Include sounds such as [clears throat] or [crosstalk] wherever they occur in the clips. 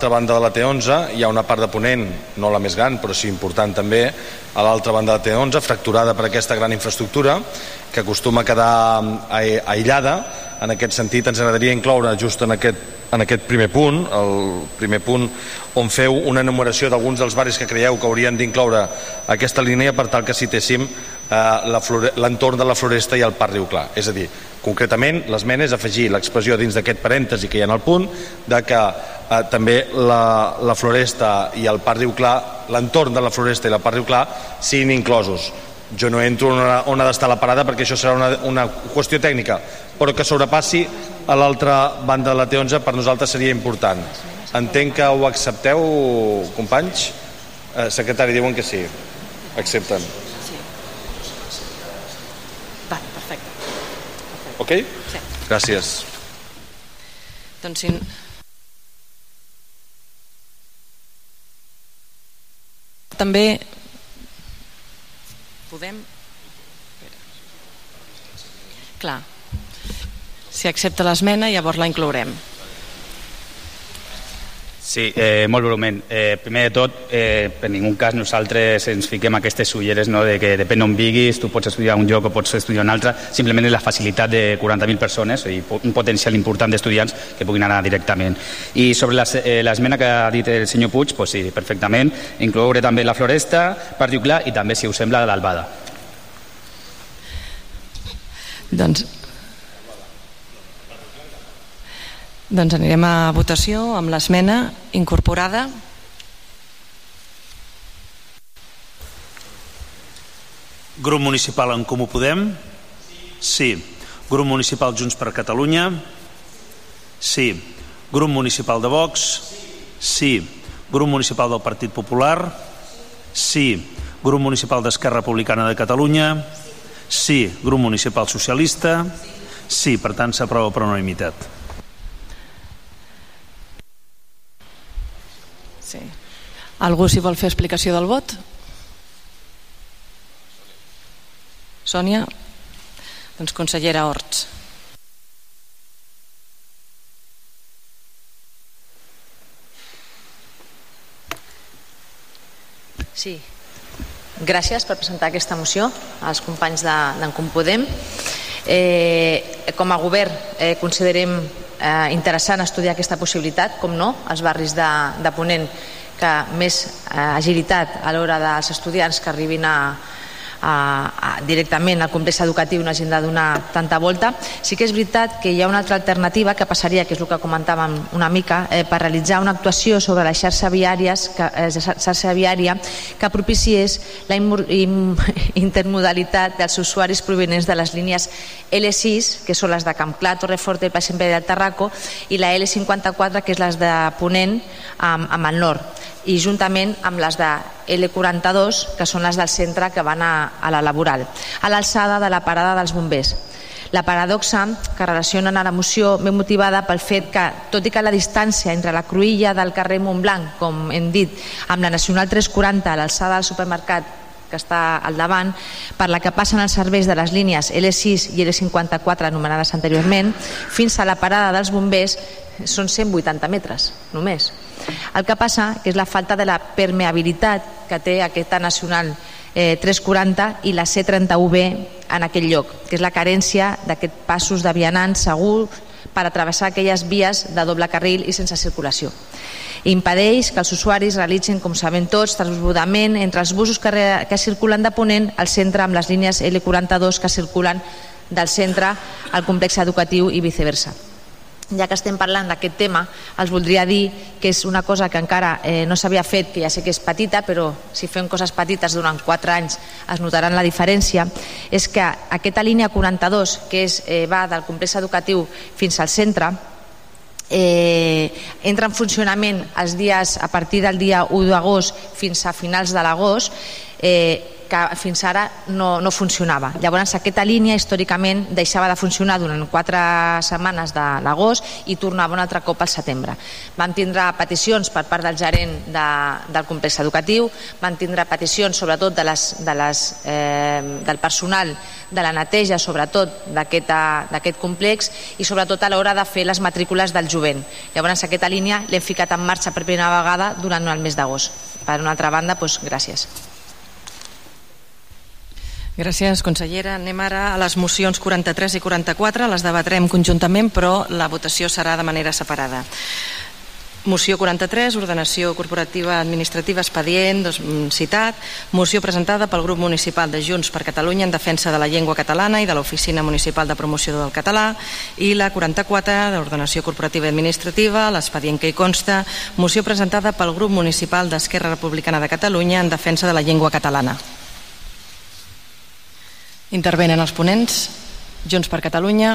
l'altra banda de la T11 hi ha una part de Ponent, no la més gran, però sí important també, a l'altra banda de la T11, fracturada per aquesta gran infraestructura, que acostuma a quedar mm, aïllada. En aquest sentit, ens agradaria incloure just en aquest, en aquest primer punt, el primer punt on feu una enumeració d'alguns dels barris que creieu que haurien d'incloure aquesta línia per tal que citéssim l'entorn de la floresta i el Parc Riu Clar. És a dir, concretament, l'esmena és afegir l'expressió dins d'aquest parèntesi que hi ha el punt de que eh, també la, la floresta i el Parc Riu Clar, l'entorn de la floresta i el Parc Riu Clar siguin inclosos. Jo no entro on on ha d'estar la parada perquè això serà una, una qüestió tècnica, però que sobrepassi a l'altra banda de la T11 per nosaltres seria important. Entenc que ho accepteu, companys? Eh, secretari, diuen que sí. Accepten. Sí. Va, perfecte. perfecte. Ok? Sí. Gràcies. Doncs si, també podem clar si accepta l'esmena llavors la inclourem Sí, eh, molt breument. Eh, primer de tot, eh, per ningú cas nosaltres ens fiquem aquestes ulleres no, de que depèn on viguis, tu pots estudiar un lloc o pots estudiar un altre, simplement és la facilitat de 40.000 persones i un potencial important d'estudiants que puguin anar directament. I sobre eh, l'esmena que ha dit el senyor Puig, pues sí, perfectament, incloure també la floresta, particular i també, si us sembla, l'albada. Doncs Doncs anirem a votació amb l'esmena incorporada. Grup municipal en Comú Podem? Sí. Grup municipal Junts per Catalunya? Sí. Grup municipal de Vox? Sí. Grup municipal del Partit Popular? Sí. Grup municipal d'Esquerra Republicana de Catalunya? Sí. Grup municipal socialista? Sí. Per tant, s'aprova per unanimitat. Sí. Algú s'hi vol fer explicació del vot? Sònia? Doncs consellera Horts. Sí, gràcies per presentar aquesta moció als companys d'en Compodem. Eh, com a govern eh, considerem eh, interessant estudiar aquesta possibilitat, com no, als barris de, de Ponent que més eh, agilitat a l'hora dels estudiants que arribin a, a, a, directament al complex educatiu no hagin de donar tanta volta. Sí que és veritat que hi ha una altra alternativa que passaria, que és el que comentàvem una mica, eh, per realitzar una actuació sobre la xarxa, viàries, que, eh, xarxa viària que propiciés la [laughs] intermodalitat dels usuaris provenents de les línies L6, que són les de Campclar, Torreforte, el Passeig del Tarraco, i la L54, que és les de Ponent amb, amb el nord i juntament amb les de L42, que són les del centre que van a, a la laboral, a l'alçada de la parada dels bombers. La paradoxa que relacionen a la moció ve motivada pel fet que, tot i que la distància entre la cruïlla del carrer Montblanc, com hem dit, amb la Nacional 340 a l'alçada del supermercat que està al davant, per la que passen els serveis de les línies L6 i L54 anomenades anteriorment, fins a la parada dels bombers són 180 metres, només. El que passa que és la falta de la permeabilitat que té aquesta nacional eh, 340 i la C31B en aquell lloc, que és la carència d'aquests passos de vianants segur per atravessar aquelles vies de doble carril i sense circulació. Impedeix que els usuaris realitzin, com sabem tots, transbordament entre els busos que, que circulen de Ponent al centre amb les línies L42 que circulen del centre al complex educatiu i viceversa ja que estem parlant d'aquest tema, els voldria dir que és una cosa que encara eh, no s'havia fet, que ja sé que és petita, però si fem coses petites durant 4 anys es notaran la diferència, és que aquesta línia 42, que és, eh, va del complex educatiu fins al centre, eh, entra en funcionament els dies a partir del dia 1 d'agost fins a finals de l'agost, eh, que fins ara no, no funcionava. Llavors aquesta línia històricament deixava de funcionar durant quatre setmanes de l'agost i tornava un altre cop al setembre. Van tindre peticions per part del gerent de, del complex educatiu, van tindre peticions sobretot de les, de les, eh, del personal de la neteja sobretot d'aquest complex i sobretot a l'hora de fer les matrícules del jovent. Llavors aquesta línia l'hem ficat en marxa per primera vegada durant el mes d'agost. Per una altra banda, doncs, gràcies. Gràcies, consellera. Anem ara a les mocions 43 i 44. Les debatrem conjuntament, però la votació serà de manera separada. Moció 43, ordenació corporativa administrativa expedient, dos, mm, citat. Moció presentada pel grup municipal de Junts per Catalunya en defensa de la llengua catalana i de l'Oficina Municipal de Promoció del Català i la 44, d'ordenació corporativa administrativa, l'expedient que hi consta, moció presentada pel grup municipal d'Esquerra Republicana de Catalunya en defensa de la llengua catalana. Intervenen els ponents. Junts per Catalunya.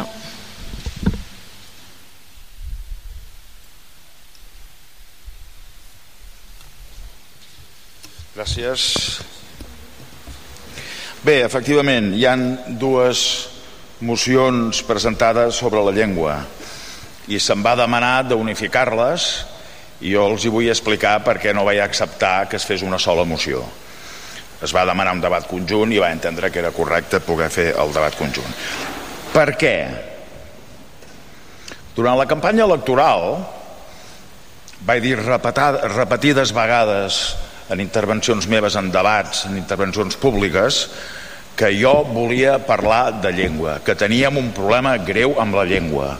Gràcies. Bé, efectivament, hi han dues mocions presentades sobre la llengua i se'm va demanar d'unificar-les i jo els hi vull explicar per què no vaig acceptar que es fes una sola moció. Es va demanar un debat conjunt i va entendre que era correcte poder fer el debat conjunt. Per què? Durant la campanya electoral vaig dir repetides vegades en intervencions meves en debats, en intervencions públiques, que jo volia parlar de llengua, que teníem un problema greu amb la llengua.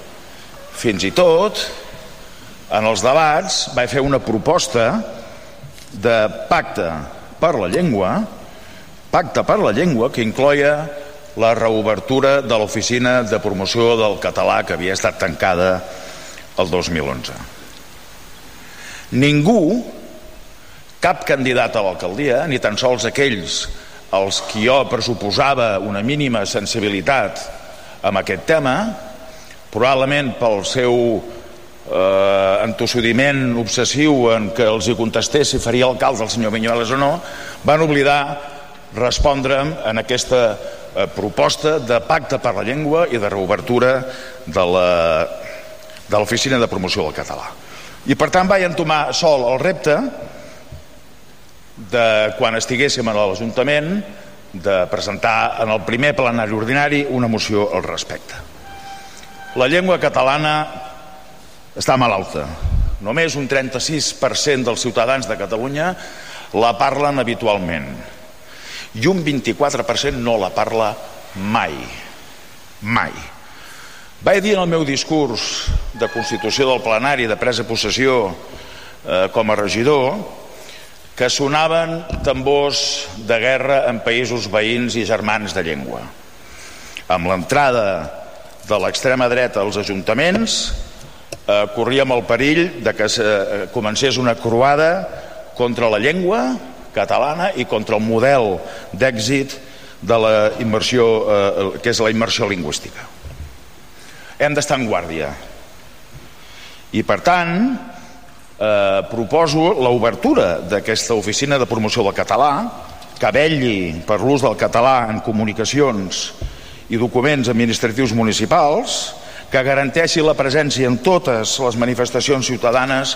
Fins i tot, en els debats, vaig fer una proposta de pacte per la llengua, pacte per la llengua que incloia la reobertura de l'oficina de promoció del català que havia estat tancada el 2011. Ningú cap candidat a l'alcaldia, ni tan sols aquells als qui jo pressuposava una mínima sensibilitat amb aquest tema, probablement pel seu eh, entossudiment obsessiu en què els hi contestés si faria alcalde el senyor Vinyuelas o no, van oblidar respondre'm en aquesta eh, proposta de pacte per la llengua i de reobertura de l'oficina de, de promoció del català. I per tant vaig entomar sol el repte de quan estiguéssim a l'Ajuntament de presentar en el primer plenari ordinari una moció al respecte. La llengua catalana està malalta. Només un 36% dels ciutadans de Catalunya la parlen habitualment i un 24% no la parla mai. Mai. Vaig dir en el meu discurs de constitució del plenari de presa possessió eh, com a regidor que sonaven tambors de guerra en països veïns i germans de llengua. Amb l'entrada de l'extrema dreta als ajuntaments eh, corríem el perill de que eh, comencés una croada contra la llengua catalana i contra el model d'èxit de la immersió, eh, que és la immersió lingüística. Hem d'estar en guàrdia. I per tant, eh, proposo l'obertura d'aquesta oficina de promoció del català que velli per l'ús del català en comunicacions i documents administratius municipals que garanteixi la presència en totes les manifestacions ciutadanes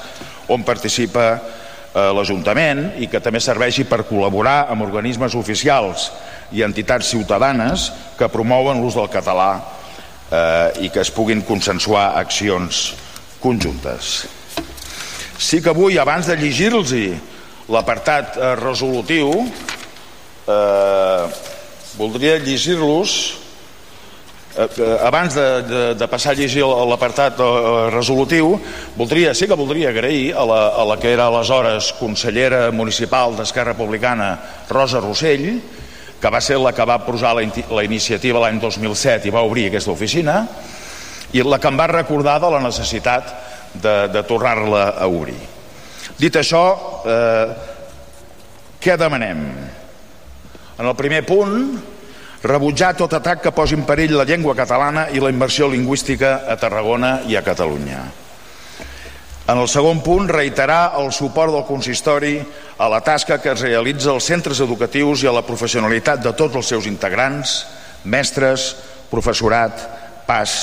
on participa eh, l'Ajuntament i que també serveixi per col·laborar amb organismes oficials i entitats ciutadanes que promouen l'ús del català eh, i que es puguin consensuar accions conjuntes. Sí que avui, abans de llegir-los l'apartat eh, resolutiu, eh, voldria llegir-los abans de, de, de passar a llegir l'apartat eh, resolutiu voldria, sí que voldria agrair a la, a la que era aleshores consellera municipal d'Esquerra Republicana Rosa Rossell que va ser la que va posar la, la iniciativa l'any 2007 i va obrir aquesta oficina i la que em va recordar de la necessitat de, de tornar-la a obrir. Dit això, eh, què demanem? En el primer punt, rebutjar tot atac que posi en perill la llengua catalana i la immersió lingüística a Tarragona i a Catalunya. En el segon punt, reiterar el suport del consistori a la tasca que es realitza als centres educatius i a la professionalitat de tots els seus integrants, mestres, professorat, pas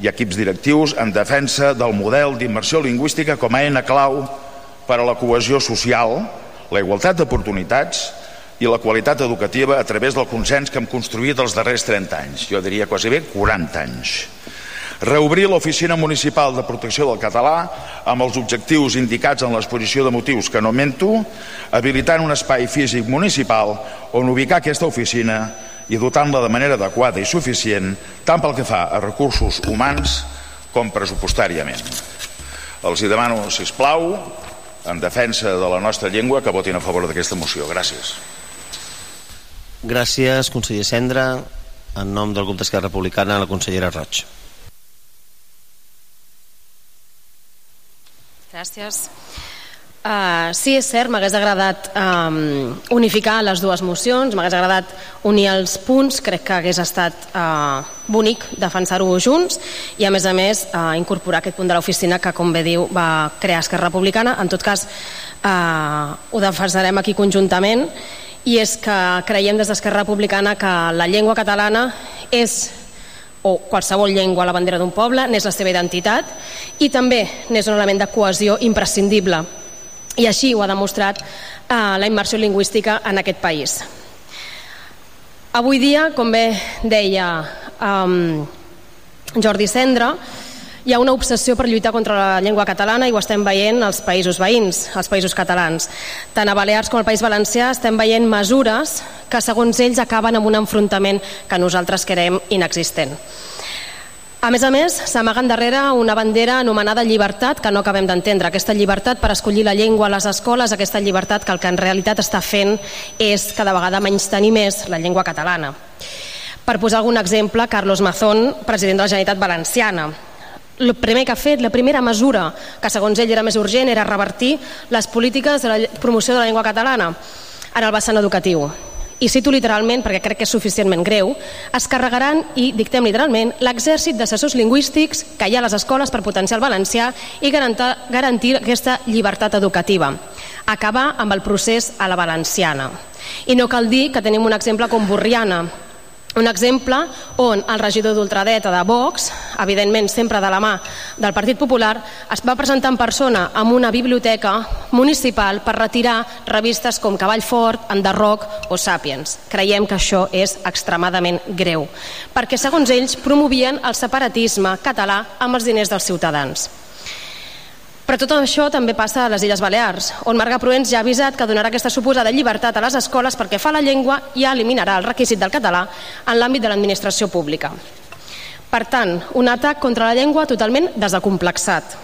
i equips directius en defensa del model d'immersió lingüística com a eina clau per a la cohesió social, la igualtat d'oportunitats i la qualitat educativa a través del consens que hem construït els darrers 30 anys, jo diria quasi bé 40 anys reobrir l'Oficina Municipal de Protecció del Català amb els objectius indicats en l'exposició de motius que no mento, habilitant un espai físic municipal on ubicar aquesta oficina i dotant-la de manera adequada i suficient tant pel que fa a recursos humans com pressupostàriament. Els hi demano, si plau, en defensa de la nostra llengua, que votin a favor d'aquesta moció. Gràcies. Gràcies, conseller Cendra. En nom del grup d'Esquerra Republicana, la consellera Roig. Gràcies. Uh, sí, és cert, m'hagués agradat um, unificar les dues mocions, m'hagués agradat unir els punts, crec que hagués estat uh, bonic defensar-ho junts i a més a més uh, incorporar aquest punt de l'oficina que com bé diu va crear Esquerra Republicana, en tot cas uh, ho defensarem aquí conjuntament i és que creiem des d'Esquerra Republicana que la llengua catalana és o qualsevol llengua la bandera d'un poble, n'és la seva identitat i també n'és un element de cohesió imprescindible i així ho ha demostrat eh, la immersió lingüística en aquest país. Avui dia, com bé deia eh, Jordi Cendra, hi ha una obsessió per lluitar contra la llengua catalana i ho estem veient als països veïns, als països catalans. Tant a Balears com al País Valencià estem veient mesures que segons ells acaben amb un enfrontament que nosaltres creiem inexistent. A més a més, s'amaguen darrere una bandera anomenada llibertat que no acabem d'entendre. Aquesta llibertat per escollir la llengua a les escoles, aquesta llibertat que el que en realitat està fent és cada vegada menys tenir més la llengua catalana. Per posar algun exemple, Carlos Mazón, president de la Generalitat Valenciana, el primer que ha fet, la primera mesura que segons ell era més urgent era revertir les polítiques de la promoció de la llengua catalana en el vessant educatiu i cito literalment perquè crec que és suficientment greu, es carregaran, i dictem literalment, l'exèrcit d'assessors lingüístics que hi ha a les escoles per potenciar el valencià i garantir, garantir aquesta llibertat educativa. Acabar amb el procés a la valenciana. I no cal dir que tenim un exemple com Borriana, un exemple on el regidor d'ultradeta de Vox, evidentment sempre de la mà del Partit Popular, es va presentar en persona amb una biblioteca municipal per retirar revistes com Cavall Fort, Enderroc o Sapiens. Creiem que això és extremadament greu, perquè segons ells promovien el separatisme català amb els diners dels ciutadans. Però tot això també passa a les Illes Balears, on Marga Proens ja ha avisat que donarà aquesta suposada llibertat a les escoles perquè fa la llengua i eliminarà el requisit del català en l'àmbit de l'administració pública. Per tant, un atac contra la llengua totalment desacomplexat.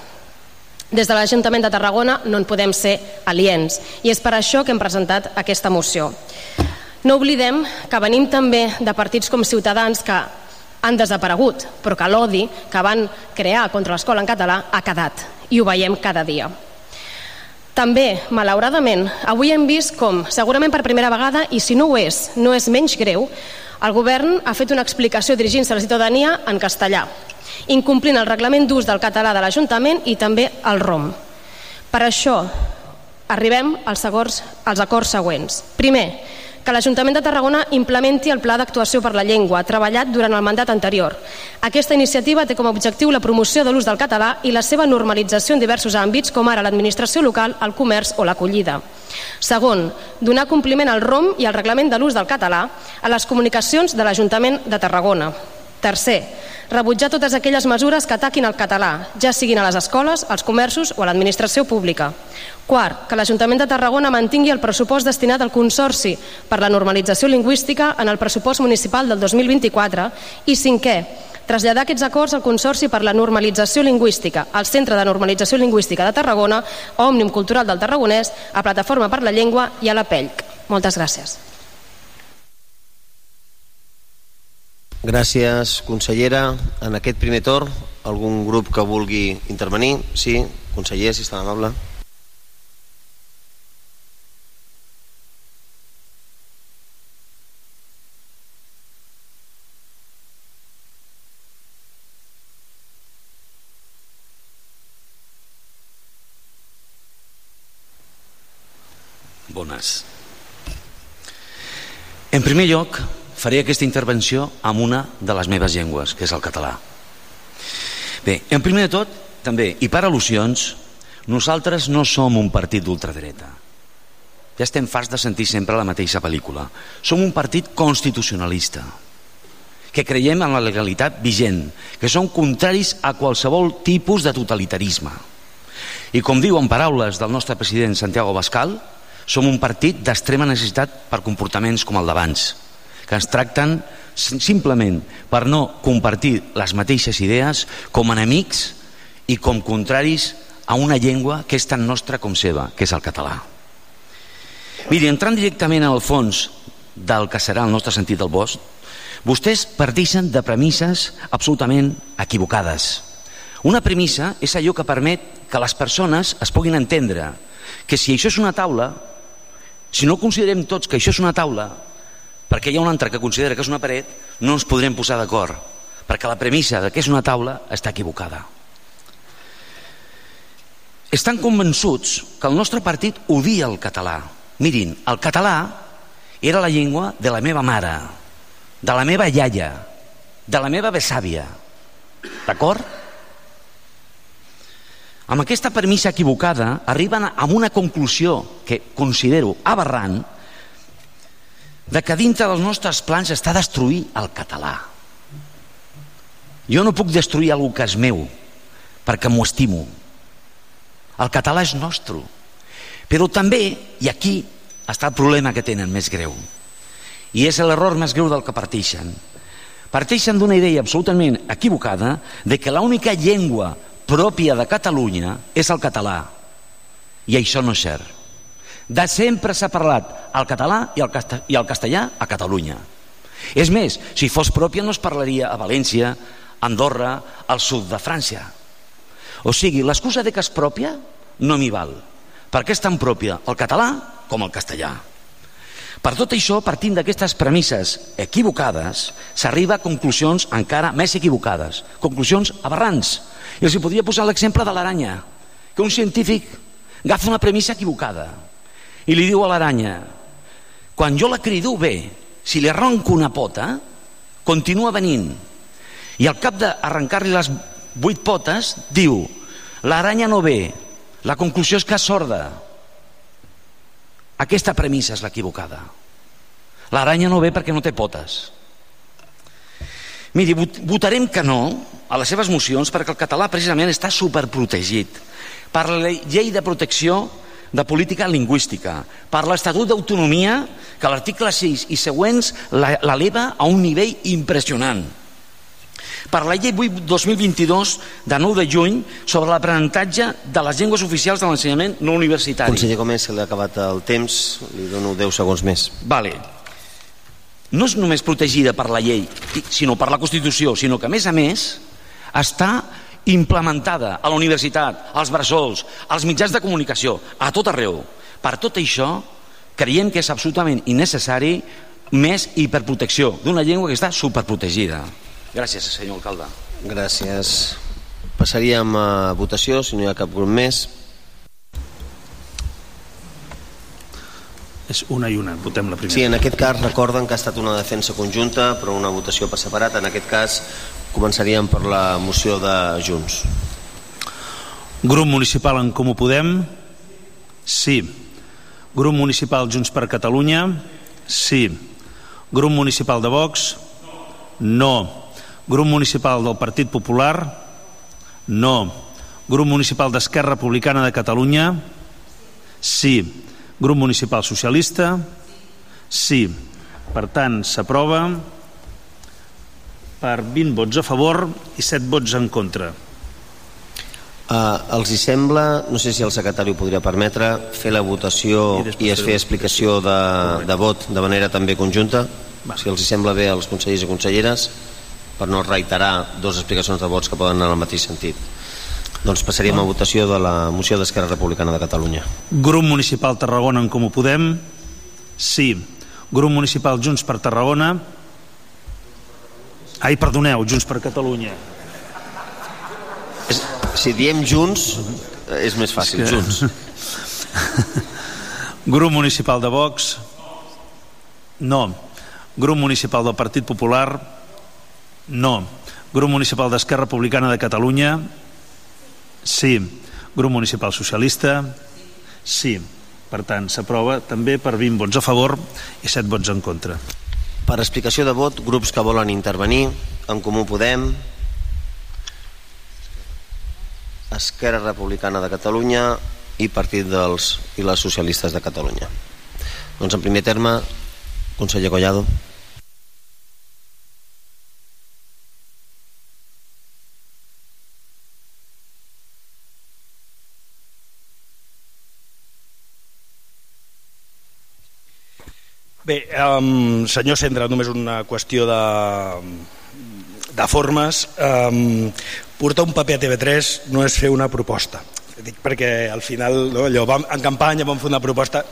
Des de l'Ajuntament de Tarragona no en podem ser aliens i és per això que hem presentat aquesta moció. No oblidem que venim també de partits com Ciutadans que han desaparegut, però que l'odi que van crear contra l'escola en català ha quedat i ho veiem cada dia. També, malauradament, avui hem vist com, segurament per primera vegada, i si no ho és, no és menys greu, el govern ha fet una explicació dirigint-se a la ciutadania en castellà, incomplint el reglament d'ús del català de l'Ajuntament i també el ROM. Per això, arribem als acords, als acords següents. Primer, que l'Ajuntament de Tarragona implementi el Pla d'Actuació per la Llengua, treballat durant el mandat anterior. Aquesta iniciativa té com a objectiu la promoció de l'ús del català i la seva normalització en diversos àmbits, com ara l'administració local, el comerç o l'acollida. Segon, donar compliment al ROM i al reglament de l'ús del català a les comunicacions de l'Ajuntament de Tarragona. Tercer, rebutjar totes aquelles mesures que ataquin el català, ja siguin a les escoles, als comerços o a l'administració pública. Quart, que l'Ajuntament de Tarragona mantingui el pressupost destinat al Consorci per la normalització lingüística en el pressupost municipal del 2024. I cinquè, traslladar aquests acords al Consorci per la Normalització Lingüística, al Centre de Normalització Lingüística de Tarragona, a Òmnium Cultural del Tarragonès, a Plataforma per la Llengua i a la PELC. Moltes gràcies. Gràcies, consellera. En aquest primer torn, algun grup que vulgui intervenir? Sí, conseller, si està amable. bones. En primer lloc, faré aquesta intervenció amb una de les meves llengües, que és el català. Bé, en primer de tot, també, i per al·lusions, nosaltres no som un partit d'ultradreta. Ja estem farts de sentir sempre la mateixa pel·lícula. Som un partit constitucionalista, que creiem en la legalitat vigent, que són contraris a qualsevol tipus de totalitarisme. I com diu en paraules del nostre president Santiago Bascal, som un partit d'extrema necessitat per comportaments com el d'abans, que ens tracten simplement per no compartir les mateixes idees com enemics i com contraris a una llengua que és tan nostra com seva, que és el català. Miri, entrant directament al fons del que serà el nostre sentit del bosc, Vostès parteixen de premisses absolutament equivocades. Una premissa és allò que permet que les persones es puguin entendre que si això és una taula, si no considerem tots que això és una taula, perquè hi ha un altre que considera que és una paret, no ens podrem posar d'acord, perquè la premissa de que és una taula està equivocada. Estan convençuts que el nostre partit odia el català. Mirin, el català era la llengua de la meva mare, de la meva iaia, de la meva besàvia. D'acord? Amb aquesta permissa equivocada arriben a una conclusió que considero aberrant de que dintre dels nostres plans està destruir el català. Jo no puc destruir alguna que és meu perquè m'ho estimo. El català és nostre. Però també, i aquí està el problema que tenen més greu, i és l'error més greu del que parteixen. Parteixen d'una idea absolutament equivocada de que l'única llengua pròpia de Catalunya és el català. I això no és cert. De sempre s'ha parlat el català i el, i el castellà a Catalunya. És més, si fos pròpia no es parlaria a València, Andorra, al sud de França. O sigui, l'excusa de que és pròpia no m'hi val, perquè és tan pròpia el català com el castellà. Per tot això, partint d'aquestes premisses equivocades, s'arriba a conclusions encara més equivocades, conclusions aberrants. I els hi podria posar l'exemple de l'aranya, que un científic agafa una premissa equivocada i li diu a l'aranya quan jo la crido bé, si li arronco una pota, continua venint. I al cap d'arrencar-li les vuit potes, diu l'aranya no ve, la conclusió és que és sorda, aquesta premissa és l'equivocada. L'aranya no ve perquè no té potes. Miri, votarem que no a les seves mocions perquè el català precisament està superprotegit per la llei de protecció de política lingüística, per l'Estatut d'Autonomia que l'article 6 i següents l'eleva a un nivell impressionant per la llei 8 2022 de 9 de juny sobre l'aprenentatge de les llengües oficials de l'ensenyament no universitari. Conseller Comès, se li ha acabat el temps, li dono 10 segons més. Vale. No és només protegida per la llei, sinó per la Constitució, sinó que a més a més està implementada a la universitat, als bressols, als mitjans de comunicació, a tot arreu. Per tot això, creiem que és absolutament innecessari més hiperprotecció d'una llengua que està superprotegida. Gràcies, senyor alcalde. Gràcies. Passaríem a votació, si no hi ha cap grup més. És una i una, votem la primera. Sí, en aquest cas recorden que ha estat una defensa conjunta, però una votació per separat. En aquest cas començaríem per la moció de Junts. Grup municipal en Comú Podem? Sí. Grup municipal Junts per Catalunya? Sí. Grup municipal de Vox? No. Grup Municipal del Partit Popular? No. Grup Municipal d'Esquerra Republicana de Catalunya? Sí. Grup Municipal Socialista? Sí. Per tant, s'aprova per 20 vots a favor i 7 vots en contra. Uh, els hi sembla, no sé si el secretari ho podria permetre, fer la votació i, i es fer explicació de, de vot de manera també conjunta? Va. Si els hi sembla bé als consellers i conselleres per no reiterar dues explicacions de vots que poden anar en el mateix sentit. Doncs passaríem a votació de la moció d'Esquerra Republicana de Catalunya. Grup Municipal Tarragona en Comú Podem? Sí. Grup Municipal Junts per Tarragona? Ai, perdoneu, Junts per Catalunya. És, si diem Junts, és més fàcil, és que... Junts. [laughs] Grup Municipal de Vox? No. Grup Municipal del Partit Popular? No. Grup Municipal d'Esquerra Republicana de Catalunya? Sí. Grup Municipal Socialista? Sí. Per tant, s'aprova també per 20 vots a favor i 7 vots en contra. Per explicació de vot, grups que volen intervenir, en Comú Podem, Esquerra Republicana de Catalunya i Partit dels i les Socialistes de Catalunya. Doncs en primer terme, conseller Collado. Bé, um, senyor Cendra, només una qüestió de, de formes. Um, portar un paper a TV3 no és fer una proposta. Dic perquè al final no, allò, vam, en campanya vam fer una proposta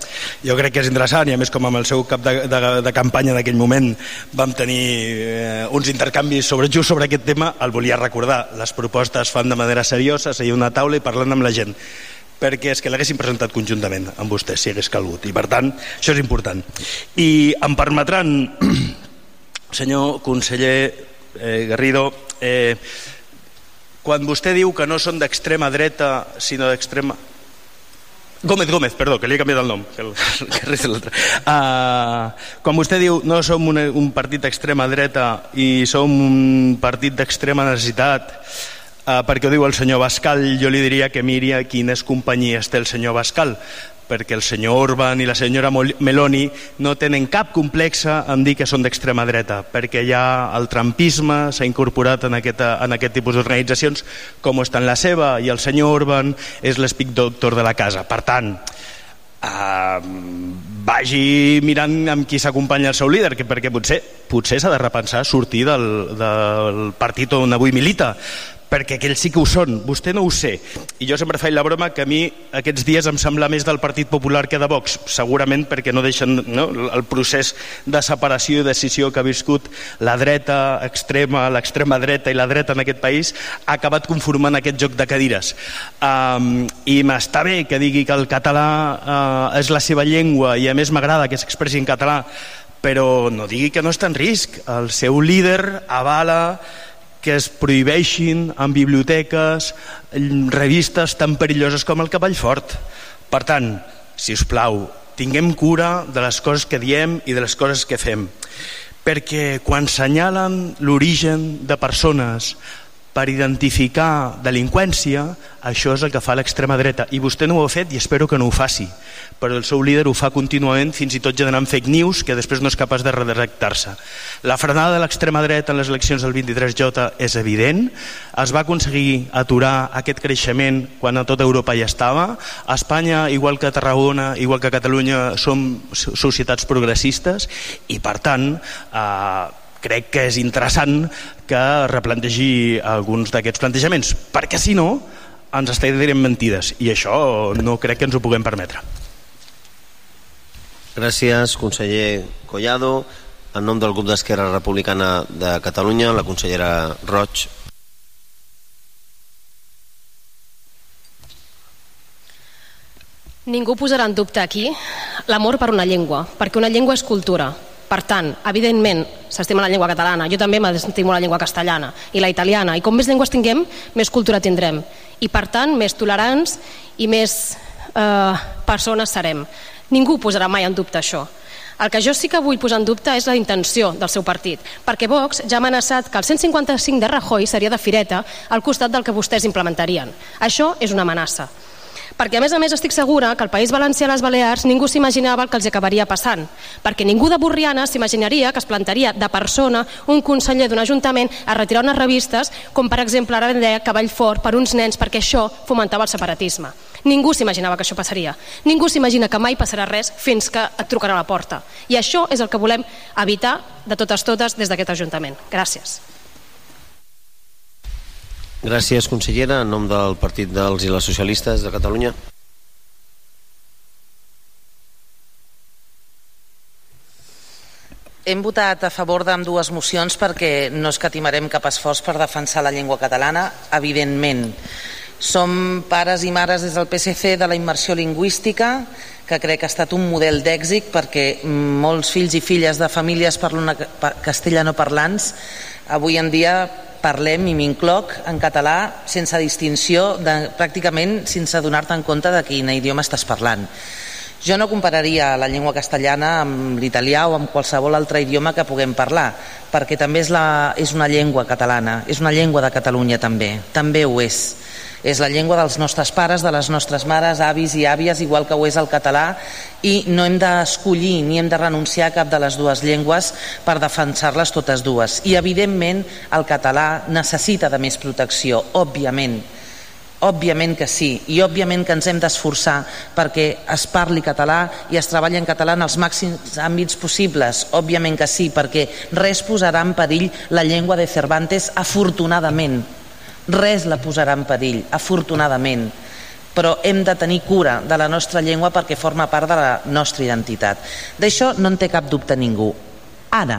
jo crec que és interessant i a més com amb el seu cap de, de, de campanya d'aquell moment vam tenir eh, uns intercanvis sobre, just sobre aquest tema el volia recordar, les propostes fan de manera seriosa, seguir una taula i parlant amb la gent perquè és que l'haguessin presentat conjuntament amb vostès si hagués calgut i per tant això és important i em permetran [clears throat] senyor conseller eh, Garrido eh, quan vostè diu que no són d'extrema dreta sinó d'extrema Gómez, Gómez, perdó, que li he canviat el nom, que, el, [laughs] que l'altre. Uh, quan vostè diu no som un, un partit d'extrema dreta i som un partit d'extrema necessitat, Uh, perquè ho diu el senyor Bascal, jo li diria que miri a quines companyies té el senyor Bascal, perquè el senyor Orban i la senyora Meloni no tenen cap complexa en dir que són d'extrema dreta, perquè ja el trampisme s'ha incorporat en, aquesta, en aquest tipus d'organitzacions com està en la seva, i el senyor Orban és l'espic doctor de la casa. Per tant, Uh, vagi mirant amb qui s'acompanya el seu líder, que perquè potser potser s'ha de repensar sortir del, del partit on avui milita, perquè aquells sí que ho són, vostè no ho sé. I jo sempre faig la broma que a mi aquests dies em sembla més del Partit Popular que de Vox, segurament perquè no deixen no, el procés de separació i decisió que ha viscut la dreta extrema, l'extrema dreta i la dreta en aquest país, ha acabat conformant aquest joc de cadires. Um, I m'està bé que digui que el català uh, és la seva llengua i a més m'agrada que s'expressi en català, però no digui que no està en risc. El seu líder avala que es prohibeixin en biblioteques revistes tan perilloses com el Cavall Fort. Per tant, si us plau, tinguem cura de les coses que diem i de les coses que fem. Perquè quan senyalen l'origen de persones per identificar delinqüència, això és el que fa l'extrema dreta. I vostè no ho ha fet i espero que no ho faci. Però el seu líder ho fa contínuament, fins i tot generant fake news, que després no és capaç de redactar-se. La frenada de l'extrema dreta en les eleccions del 23J és evident. Es va aconseguir aturar aquest creixement quan a tota Europa ja estava. A Espanya, igual que a Tarragona, igual que a Catalunya, som societats progressistes i, per tant, eh, crec que és interessant que replantegi alguns d'aquests plantejaments, perquè si no ens està dient mentides i això no crec que ens ho puguem permetre. Gràcies, conseller Collado. En nom del grup d'Esquerra Republicana de Catalunya, la consellera Roig. Ningú posarà en dubte aquí l'amor per una llengua, perquè una llengua és cultura, per tant, evidentment, s'estima la llengua catalana, jo també m'estimo la llengua castellana i la italiana, i com més llengües tinguem, més cultura tindrem. I per tant, més tolerants i més eh, persones serem. Ningú posarà mai en dubte això. El que jo sí que vull posar en dubte és la intenció del seu partit, perquè Vox ja ha amenaçat que el 155 de Rajoy seria de fireta al costat del que vostès implementarien. Això és una amenaça perquè a més a més estic segura que al País Valencià i les Balears ningú s'imaginava el que els acabaria passant, perquè ningú de Borriana s'imaginaria que es plantaria de persona un conseller d'un ajuntament a retirar unes revistes, com per exemple ara deia Cavall Fort per uns nens perquè això fomentava el separatisme. Ningú s'imaginava que això passaria. Ningú s'imagina que mai passarà res fins que et trucarà a la porta. I això és el que volem evitar de totes totes des d'aquest Ajuntament. Gràcies. Gràcies, consellera. En nom del Partit dels i les Socialistes de Catalunya. Hem votat a favor d'amb dues mocions perquè no escatimarem cap esforç per defensar la llengua catalana, evidentment. Som pares i mares des del PSC de la immersió lingüística, que crec que ha estat un model d'èxit perquè molts fills i filles de famílies castellano parlants avui en dia parlem, i m'incloc, en català sense distinció, de, pràcticament sense donar-te en compte de quin idioma estàs parlant. Jo no compararia la llengua castellana amb l'italià o amb qualsevol altre idioma que puguem parlar, perquè també és, la, és una llengua catalana, és una llengua de Catalunya també, també ho és és la llengua dels nostres pares, de les nostres mares, avis i àvies, igual que ho és el català, i no hem d'escollir ni hem de renunciar a cap de les dues llengües per defensar-les totes dues. I, evidentment, el català necessita de més protecció, òbviament, Òbviament que sí, i òbviament que ens hem d'esforçar perquè es parli català i es treballi en català en els màxims àmbits possibles. Òbviament que sí, perquè res posarà en perill la llengua de Cervantes, afortunadament res la posarà en perill, afortunadament però hem de tenir cura de la nostra llengua perquè forma part de la nostra identitat. D'això no en té cap dubte ningú. Ara,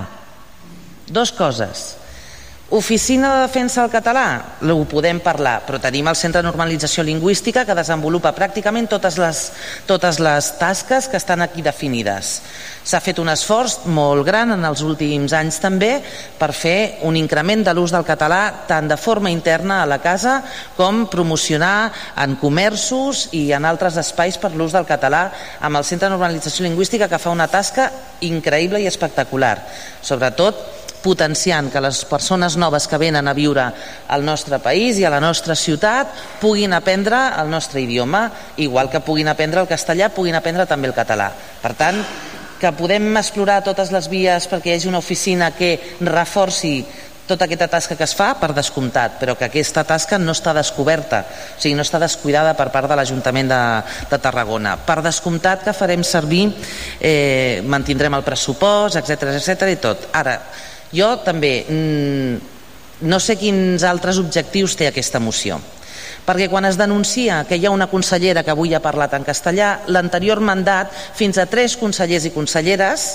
dos coses. Oficina de Defensa del Català, ho podem parlar, però tenim el Centre de Normalització Lingüística que desenvolupa pràcticament totes les, totes les tasques que estan aquí definides. S'ha fet un esforç molt gran en els últims anys també per fer un increment de l'ús del català tant de forma interna a la casa com promocionar en comerços i en altres espais per l'ús del català amb el Centre de Normalització Lingüística que fa una tasca increïble i espectacular. Sobretot potenciant que les persones noves que venen a viure al nostre país i a la nostra ciutat puguin aprendre el nostre idioma, igual que puguin aprendre el castellà, puguin aprendre també el català. Per tant, que podem explorar totes les vies perquè hi hagi una oficina que reforci tota aquesta tasca que es fa per descomptat, però que aquesta tasca no està descoberta, o sigui, no està descuidada per part de l'Ajuntament de, de Tarragona. Per descomptat que farem servir, eh, mantindrem el pressupost, etc etc i tot. Ara, jo també mm, no sé quins altres objectius té aquesta moció perquè quan es denuncia que hi ha una consellera que avui ha parlat en castellà, l'anterior mandat, fins a tres consellers i conselleres,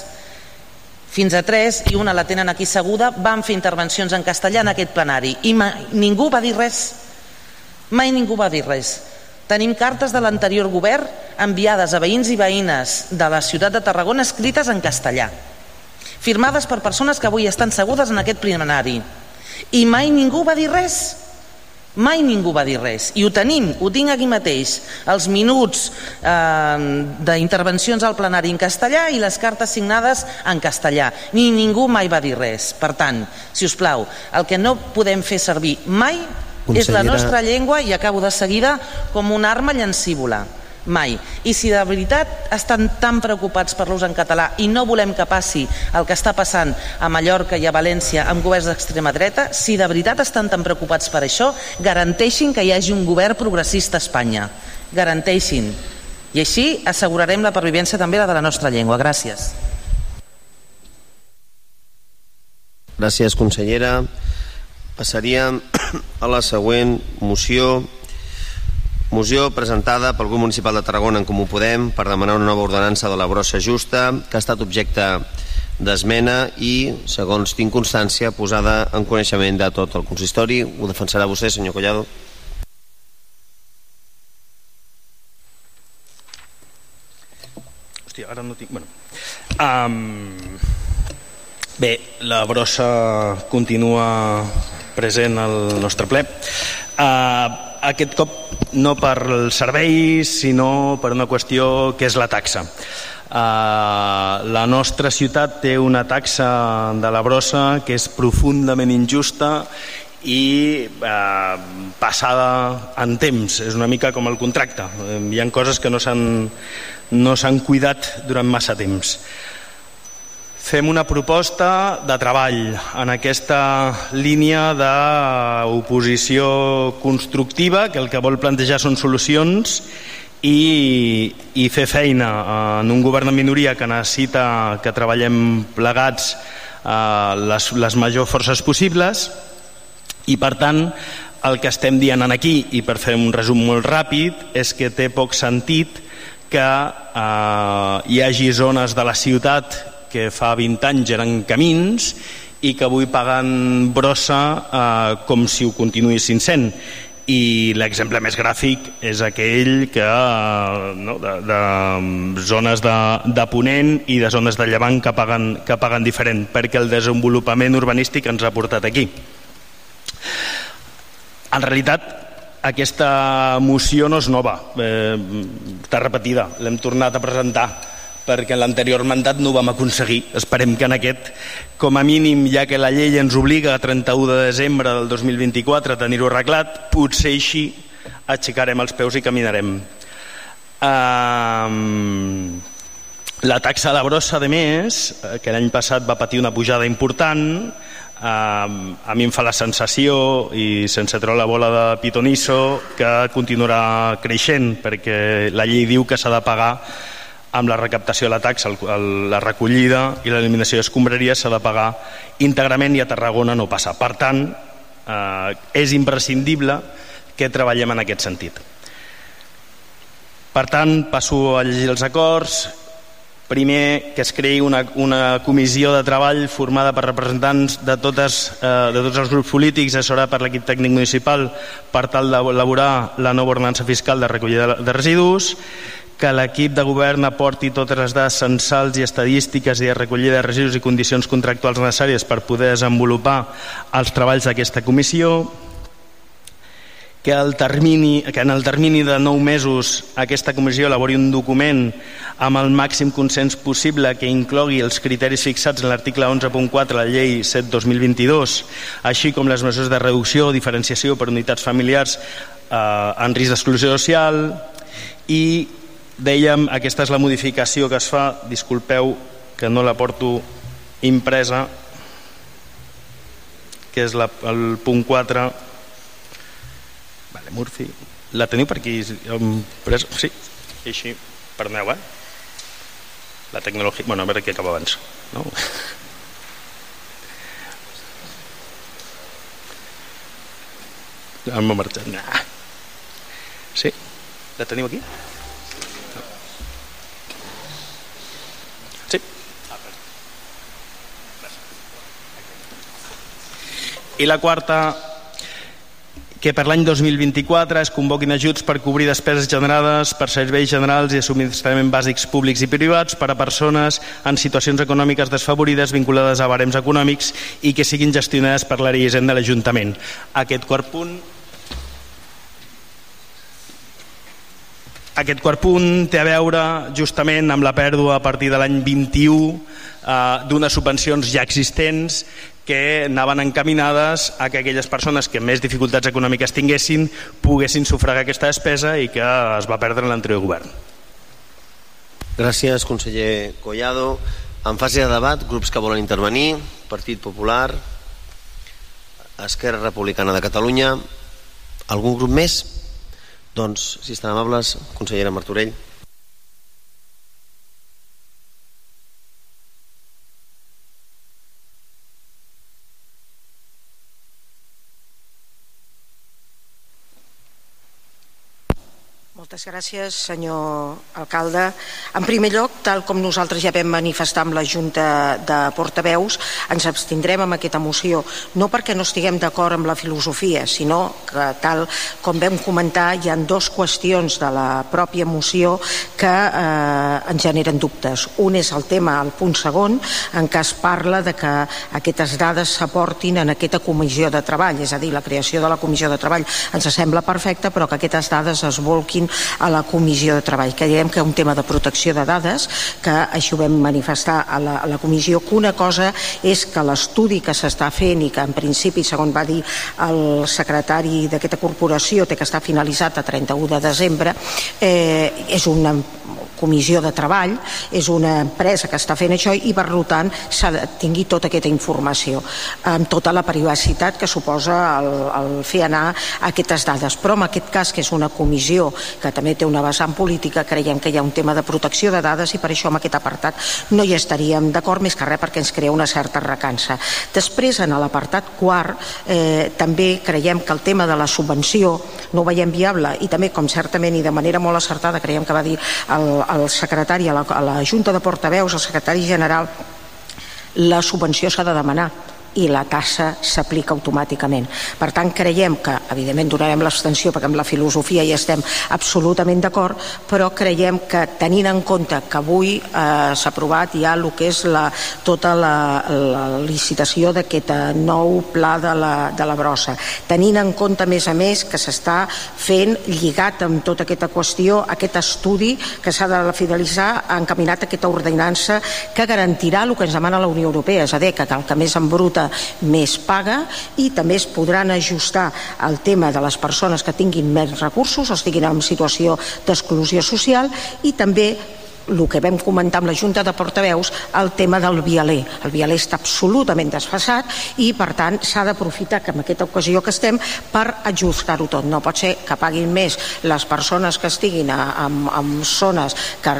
fins a tres, i una la tenen aquí seguda, van fer intervencions en castellà en aquest plenari, i mai, ningú va dir res. Mai ningú va dir res. Tenim cartes de l'anterior govern enviades a veïns i veïnes de la ciutat de Tarragona escrites en castellà firmades per persones que avui estan segudes en aquest plenari. I mai ningú va dir res. Mai ningú va dir res. I ho tenim, ho tinc aquí mateix, els minuts eh, d'intervencions al plenari en castellà i les cartes signades en castellà. Ni ningú mai va dir res. Per tant, si us plau, el que no podem fer servir mai Consellera... és la nostra llengua, i acabo de seguida, com una arma llancívola mai. I si de veritat estan tan preocupats per l'ús en català i no volem que passi el que està passant a Mallorca i a València amb governs d'extrema dreta, si de veritat estan tan preocupats per això, garanteixin que hi hagi un govern progressista a Espanya. Garanteixin. I així assegurarem la pervivència també la de la nostra llengua. Gràcies. Gràcies, consellera. Passaríem [clears throat] a la següent moció Moció presentada pel grup municipal de Tarragona en Comú Podem per demanar una nova ordenança de la brossa justa que ha estat objecte d'esmena i, segons tinc constància, posada en coneixement de tot el consistori. Ho defensarà vostè, senyor Collado? Hòstia, ara no tinc... Bueno. Um, bé, la brossa continua present al nostre ple. Uh, aquest cop no per serveis, sinó per una qüestió que és la taxa. Uh, la nostra ciutat té una taxa de la brossa que és profundament injusta i uh, passada en temps. És una mica com el contracte. Hi ha coses que no s'han no cuidat durant massa temps fem una proposta de treball en aquesta línia d'oposició constructiva que el que vol plantejar són solucions i, i fer feina en un govern de minoria que necessita que treballem plegats eh, les, les majors forces possibles. I per tant el que estem dient aquí i per fer un resum molt ràpid és que té poc sentit que eh, hi hagi zones de la ciutat que fa 20 anys eren camins i que avui paguen brossa eh, com si ho continuïssin sent. I l'exemple més gràfic és aquell que no, de, de zones de, de Ponent i de zones de Llevant que paguen, que paguen diferent perquè el desenvolupament urbanístic ens ha portat aquí. En realitat aquesta moció no és nova eh, està repetida l'hem tornat a presentar perquè en l'anterior mandat no ho vam aconseguir. Esperem que en aquest, com a mínim, ja que la llei ens obliga a 31 de desembre del 2024 a tenir-ho arreglat, potser així aixecarem els peus i caminarem. Um, la taxa de brossa, de més, que l'any passat va patir una pujada important, um, a mi em fa la sensació, i sense treure la bola de pitonisso, que continuarà creixent, perquè la llei diu que s'ha de pagar amb la recaptació de la taxa, el, la recollida i l'eliminació d'escombraries s'ha de pagar íntegrament i a Tarragona no passa. Per tant, eh, és imprescindible que treballem en aquest sentit. Per tant, passo a llegir els acords. Primer, que es creï una, una comissió de treball formada per representants de, totes, eh, de tots els grups polítics assessorada per l'equip tècnic municipal per tal d'elaborar la nova ordenança fiscal de recollida de residus que l'equip de govern aporti totes les dades censals i estadístiques i de recollida de residus i condicions contractuals necessàries per poder desenvolupar els treballs d'aquesta comissió, que, el termini, que en el termini de 9 mesos aquesta comissió elabori un document amb el màxim consens possible que inclogui els criteris fixats en l'article 11.4 de la llei 7-2022, així com les mesures de reducció o diferenciació per unitats familiars eh, en risc d'exclusió social i dèiem, aquesta és la modificació que es fa, disculpeu que no la porto impresa, que és la, el punt 4, vale, Murphy, la teniu per aquí? Sí, així, perdoneu, eh? La tecnologia... Bueno, a veure què acaba abans. No? [laughs] Hem marxat. Nah. Sí? La teniu aquí? I la quarta, que per l'any 2024 es convoquin ajuts per cobrir despeses generades per serveis generals i subministrament bàsics públics i privats per a persones en situacions econòmiques desfavorides vinculades a barems econòmics i que siguin gestionades per l'àrea de l'Ajuntament. Aquest quart punt Aquest quart punt té a veure justament amb la pèrdua a partir de l'any 21 eh, d'unes subvencions ja existents que anaven encaminades a que aquelles persones que més dificultats econòmiques tinguessin poguessin sufragar aquesta despesa i que es va perdre en l'anterior govern. Gràcies, conseller Collado. En fase de debat, grups que volen intervenir, Partit Popular, Esquerra Republicana de Catalunya, algun grup més? Doncs, si estan amables, consellera Martorell. Moltes gràcies, senyor alcalde. En primer lloc, tal com nosaltres ja vam manifestar amb la Junta de Portaveus, ens abstindrem amb aquesta moció, no perquè no estiguem d'acord amb la filosofia, sinó que, tal com vam comentar, hi ha dues qüestions de la pròpia moció que eh, ens generen dubtes. Un és el tema, el punt segon, en què es parla de que aquestes dades s'aportin en aquesta comissió de treball, és a dir, la creació de la comissió de treball ens sembla perfecta, però que aquestes dades es volquin a la comissió de treball. Creiem que un tema de protecció de dades, que això ho vam manifestar a la, a la comissió, que una cosa és que l'estudi que s'està fent i que en principi, segons va dir el secretari d'aquesta corporació, té que estar finalitzat a 31 de desembre, eh, és una comissió de treball, és una empresa que està fent això i per tant s'ha de tingui tota aquesta informació amb tota la privacitat que suposa el, el fer anar aquestes dades. Però en aquest cas, que és una comissió que també té una vessant política, creiem que hi ha un tema de protecció de dades i per això en aquest apartat no hi estaríem d'acord més que res perquè ens crea una certa recança. Després, en l'apartat quart, eh, també creiem que el tema de la subvenció no ho veiem viable i també, com certament i de manera molt acertada, creiem que va dir el, el secretari, a la, a la Junta de Portaveus, el secretari general, la subvenció s'ha de demanar i la tassa s'aplica automàticament. Per tant, creiem que, evidentment, donarem l'abstenció perquè amb la filosofia hi estem absolutament d'acord, però creiem que tenint en compte que avui eh, s'ha aprovat ja el que és la, tota la, la licitació d'aquest eh, nou pla de la, de la brossa, tenint en compte, a més a més, que s'està fent lligat amb tota aquesta qüestió, aquest estudi que s'ha de fidelitzar encaminat a aquesta ordenança que garantirà el que ens demana la Unió Europea, és a dir, que el que més embruta més paga i també es podran ajustar el tema de les persones que tinguin més recursos o estiguin en situació d'exclusió social i també el que vam comentar amb la Junta de Portaveus, el tema del vialer. El vialer està absolutament desfasat i, per tant, s'ha d'aprofitar que en aquesta ocasió que estem per ajustar-ho tot. No pot ser que paguin més les persones que estiguin en, en zones que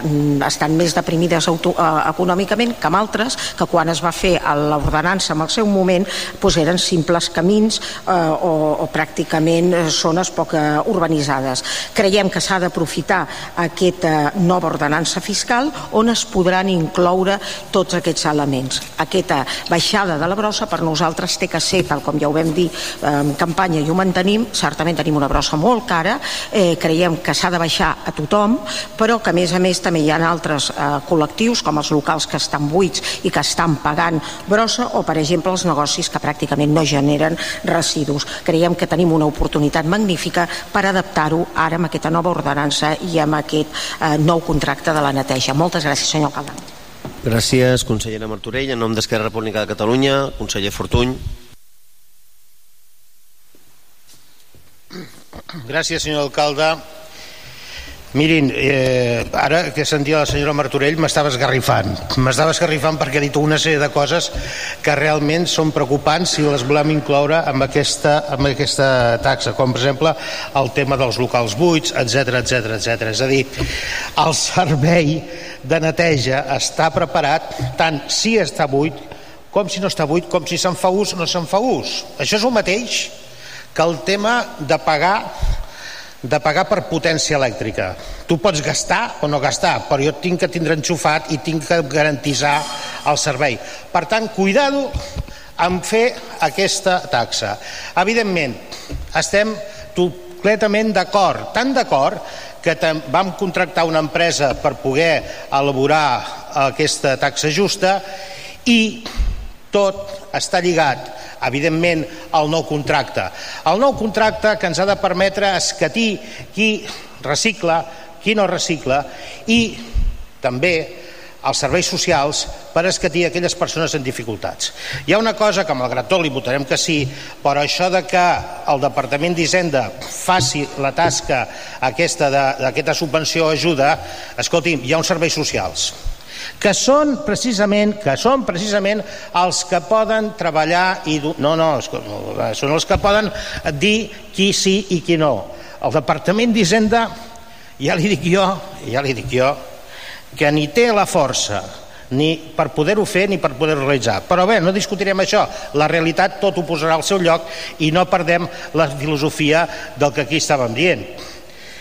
estan més deprimides auto, uh, econòmicament que amb altres, que quan es va fer l'ordenança en el seu moment doncs eren simples camins uh, o, o pràcticament zones poc urbanitzades. Creiem que s'ha d'aprofitar aquesta nova ordenança fiscal fiscal on es podran incloure tots aquests elements. Aquesta baixada de la brossa per nosaltres té que ser, tal com ja ho vam dir en campanya i ho mantenim, certament tenim una brossa molt cara, eh, creiem que s'ha de baixar a tothom, però que a més a més també hi ha altres eh, col·lectius com els locals que estan buits i que estan pagant brossa o per exemple els negocis que pràcticament no generen residus. Creiem que tenim una oportunitat magnífica per adaptar-ho ara amb aquesta nova ordenança i amb aquest eh, nou contracte de la neteja. Moltes gràcies, senyor alcalde. Gràcies, consellera Martorell. En nom d'Esquerra República de Catalunya, conseller Fortuny. Gràcies, senyor alcalde. Mirin, eh, ara que sentia la senyora Martorell m'estava esgarrifant. M'estava esgarrifant perquè ha dit una sèrie de coses que realment són preocupants si les volem incloure amb aquesta, amb aquesta taxa, com per exemple el tema dels locals buits, etc etc etc. És a dir, el servei de neteja està preparat tant si està buit com si no està buit, com si se'n fa ús o no se'n fa ús. Això és el mateix que el tema de pagar de pagar per potència elèctrica. Tu pots gastar o no gastar, però jo tinc que tindre enxufat i tinc que garantitzar el servei. Per tant, cuidado en fer aquesta taxa. Evidentment, estem completament d'acord, tan d'acord que vam contractar una empresa per poder elaborar aquesta taxa justa i tot està lligat evidentment el nou contracte. El nou contracte que ens ha de permetre escatir qui recicla, qui no recicla i també els serveis socials per escatir aquelles persones en dificultats. Hi ha una cosa que malgrat tot li votarem que sí, però això de que el Departament d'Hisenda faci la tasca aquesta d'aquesta subvenció ajuda, escolti'm, hi ha uns serveis socials que són precisament que són precisament els que poden treballar i no, no, són els que poden dir qui sí i qui no. El Departament d'Hisenda, ja li dic jo, ja li dic jo, que ni té la força ni per poder-ho fer ni per poder-ho realitzar. Però bé, no discutirem això. La realitat tot ho posarà al seu lloc i no perdem la filosofia del que aquí estàvem dient.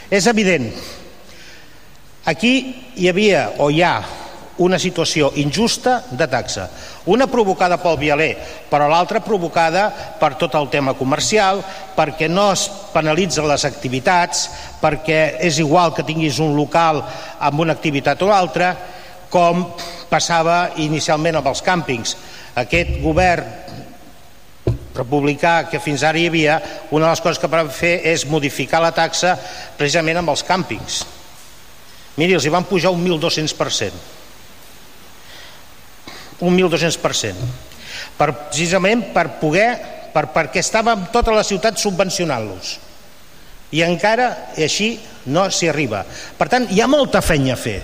És evident, aquí hi havia o hi ha una situació injusta de taxa. Una provocada pel vialer, però l'altra provocada per tot el tema comercial, perquè no es penalitzen les activitats, perquè és igual que tinguis un local amb una activitat o altra, com passava inicialment amb els càmpings. Aquest govern republicà que fins ara hi havia, una de les coses que van fer és modificar la taxa precisament amb els càmpings. Miri, els hi van pujar un 1.200% un 1.200%, per, precisament per poder, per, perquè estàvem tota la ciutat subvencionant-los. I encara així no s'hi arriba. Per tant, hi ha molta feina a fer.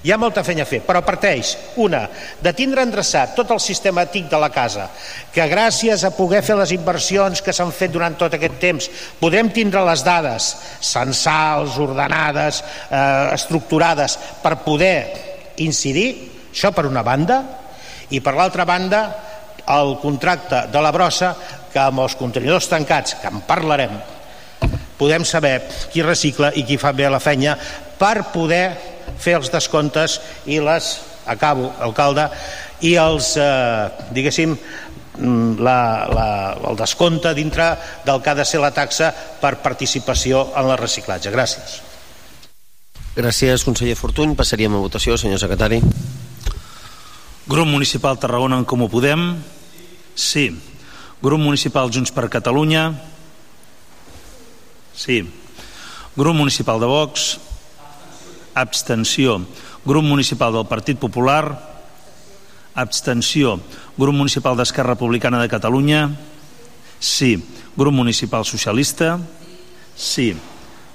Hi ha molta feina a fer, però parteix, una, de tindre endreçat tot el sistema antic de la casa, que gràcies a poder fer les inversions que s'han fet durant tot aquest temps, podrem tindre les dades censals, ordenades, eh, estructurades, per poder incidir, això per una banda, i per l'altra banda el contracte de la brossa que amb els contenidors tancats que en parlarem podem saber qui recicla i qui fa bé la feina per poder fer els descomptes i les, acabo, alcalde, i els, eh, diguéssim, mm, la, la, el descompte dintre del que ha de ser la taxa per participació en el reciclatge. Gràcies. Gràcies, conseller Fortuny. Passaríem a votació, senyor secretari. Grup Municipal Tarragona en Comú Podem? Sí. Grup Municipal Junts per Catalunya? Sí. Grup Municipal de Vox? Abstenció. Grup Municipal del Partit Popular? Abstenció. Grup Municipal d'Esquerra Republicana de Catalunya? Sí. Grup Municipal Socialista? Sí.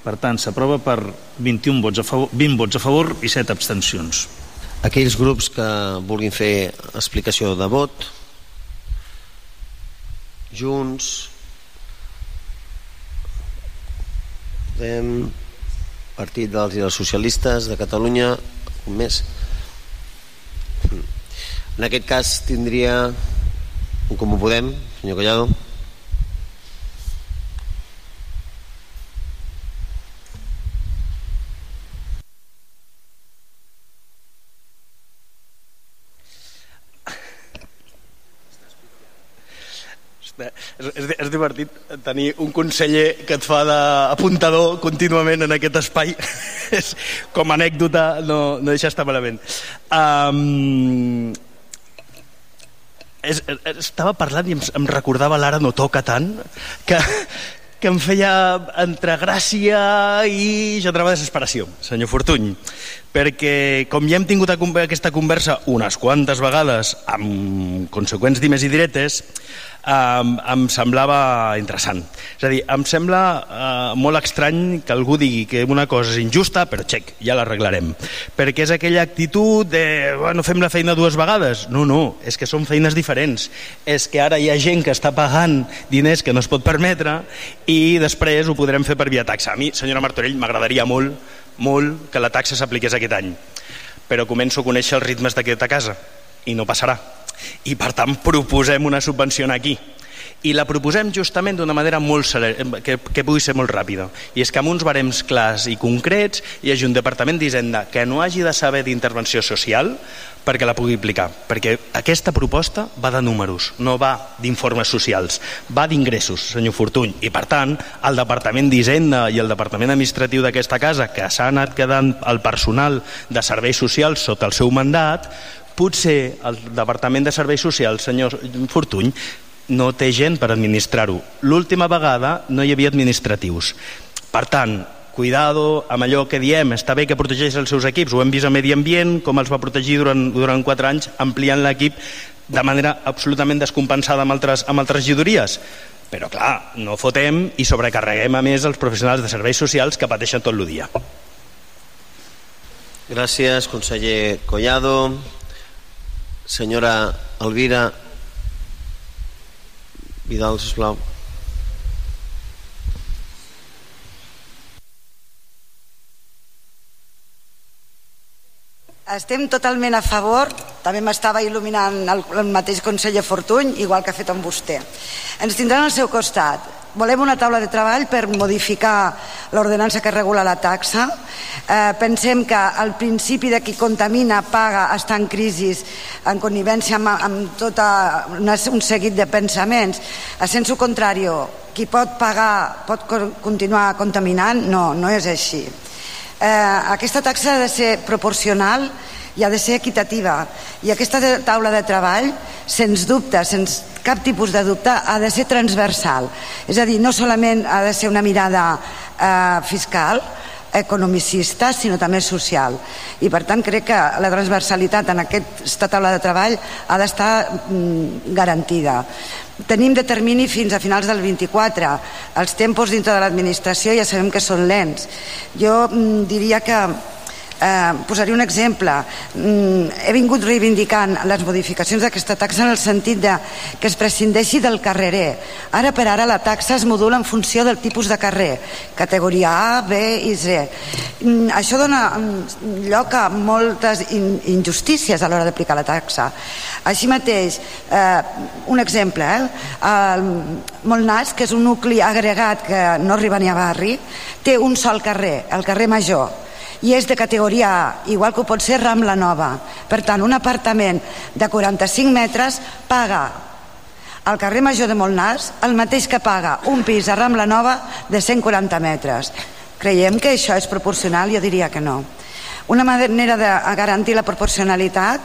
Per tant, s'aprova per 21 vots a favor, 20 vots a favor i 7 abstencions. Aquells grups que vulguin fer explicació de vot, Junts, Podem, Partit dels i dels Socialistes de Catalunya, un més. En aquest cas tindria un com ho podem, senyor Collado. És, és, divertit tenir un conseller que et fa d'apuntador contínuament en aquest espai. [laughs] és, com a anècdota no, no deixa estar malament. Um, és, estava parlant i em, em recordava l'ara no toca tant que, que em feia entre gràcia i generava desesperació, senyor Fortuny, perquè com ja hem tingut aquesta conversa unes quantes vegades amb conseqüents dimes i diretes, eh, em semblava interessant. És a dir, em sembla eh, molt estrany que algú digui que una cosa és injusta, però xec, ja l'arreglarem. Perquè és aquella actitud de, bueno, fem la feina dues vegades. No, no, és que són feines diferents. És que ara hi ha gent que està pagant diners que no es pot permetre i després ho podrem fer per via taxa. A mi, senyora Martorell, m'agradaria molt, molt que la taxa s'apliqués aquest any. Però començo a conèixer els ritmes d'aquesta casa i no passarà i per tant proposem una subvenció aquí. I la proposem justament d'una manera molt que, que pugui ser molt ràpida. I és que amb uns barems clars i concrets hi hagi un departament d'Hisenda que no hagi de saber d'intervenció social perquè la pugui aplicar. Perquè aquesta proposta va de números no va d'informes socials va d'ingressos, senyor Fortuny. I per tant el Departament d'Hisenda i el Departament Administratiu d'aquesta casa que s'ha anat quedant el personal de serveis socials sota el seu mandat potser el Departament de Serveis Socials, senyor Fortuny, no té gent per administrar-ho. L'última vegada no hi havia administratius. Per tant, cuidado amb allò que diem, està bé que protegeix els seus equips, ho hem vist a Medi Ambient, com els va protegir durant, durant 4 anys, ampliant l'equip de manera absolutament descompensada amb altres, amb altres llidories. Però clar, no fotem i sobrecarreguem a més els professionals de serveis socials que pateixen tot el dia. Gràcies, conseller Collado. Senyora Elvira Vidal, sisplau. Estem totalment a favor, també m'estava il·luminant el, el mateix conseller Fortuny, igual que ha fet amb vostè. Ens tindran al seu costat. Volem una taula de treball per modificar l'ordenança que regula la taxa. Eh, pensem que el principi de qui contamina paga està en crisi en connivència amb, amb tot un seguit de pensaments. A sensu contrari, qui pot pagar pot continuar contaminant? No, no és així eh, aquesta taxa ha de ser proporcional i ha de ser equitativa. I aquesta taula de treball sens dubte, sens cap tipus de dubte ha de ser transversal. És a dir, no solament ha de ser una mirada eh, fiscal economicista sinó també social. I per tant crec que la transversalitat en aquesta taula de treball ha d'estar mm, garantida. Tenim de termini fins a finals del 24 els tempos dintre de l'administració ja sabem que són lents. Jo mm, diria que Eh, posaré un exemple. Mm, he vingut reivindicant les modificacions d'aquesta taxa en el sentit de que es prescindeixi del carrerer. Ara per ara la taxa es modula en funció del tipus de carrer, categoria A, B i C. Mm, això dona mm, lloc a moltes in, injustícies a l'hora d'aplicar la taxa. Així mateix, eh, un exemple, eh? el Molnàs, que és un nucli agregat que no arriba ni a barri, té un sol carrer, el carrer Major, i és de categoria A, igual que ho pot ser Rambla Nova. Per tant, un apartament de 45 metres paga al carrer Major de Molnars el mateix que paga un pis a Rambla Nova de 140 metres. Creiem que això és proporcional? Jo diria que no. Una manera de garantir la proporcionalitat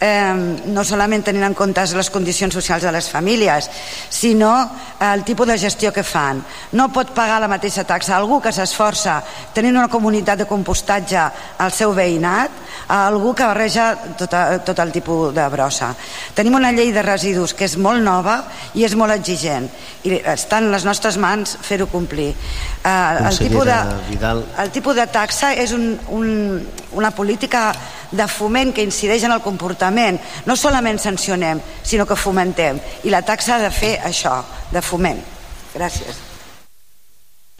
eh, no solament tenint en compte les condicions socials de les famílies, sinó el tipus de gestió que fan. No pot pagar la mateixa taxa algú que s'esforça tenint una comunitat de compostatge al seu veïnat a algú que barreja tot, tot el tipus de brossa. Tenim una llei de residus que és molt nova i és molt exigent i està en les nostres mans fer-ho complir. Eh, el, tipus de, Vidal. el tipus de taxa és un, un, una política de foment que incideix en el comportament. No solament sancionem, sinó que fomentem. I la taxa ha de fer això, de foment. Gràcies.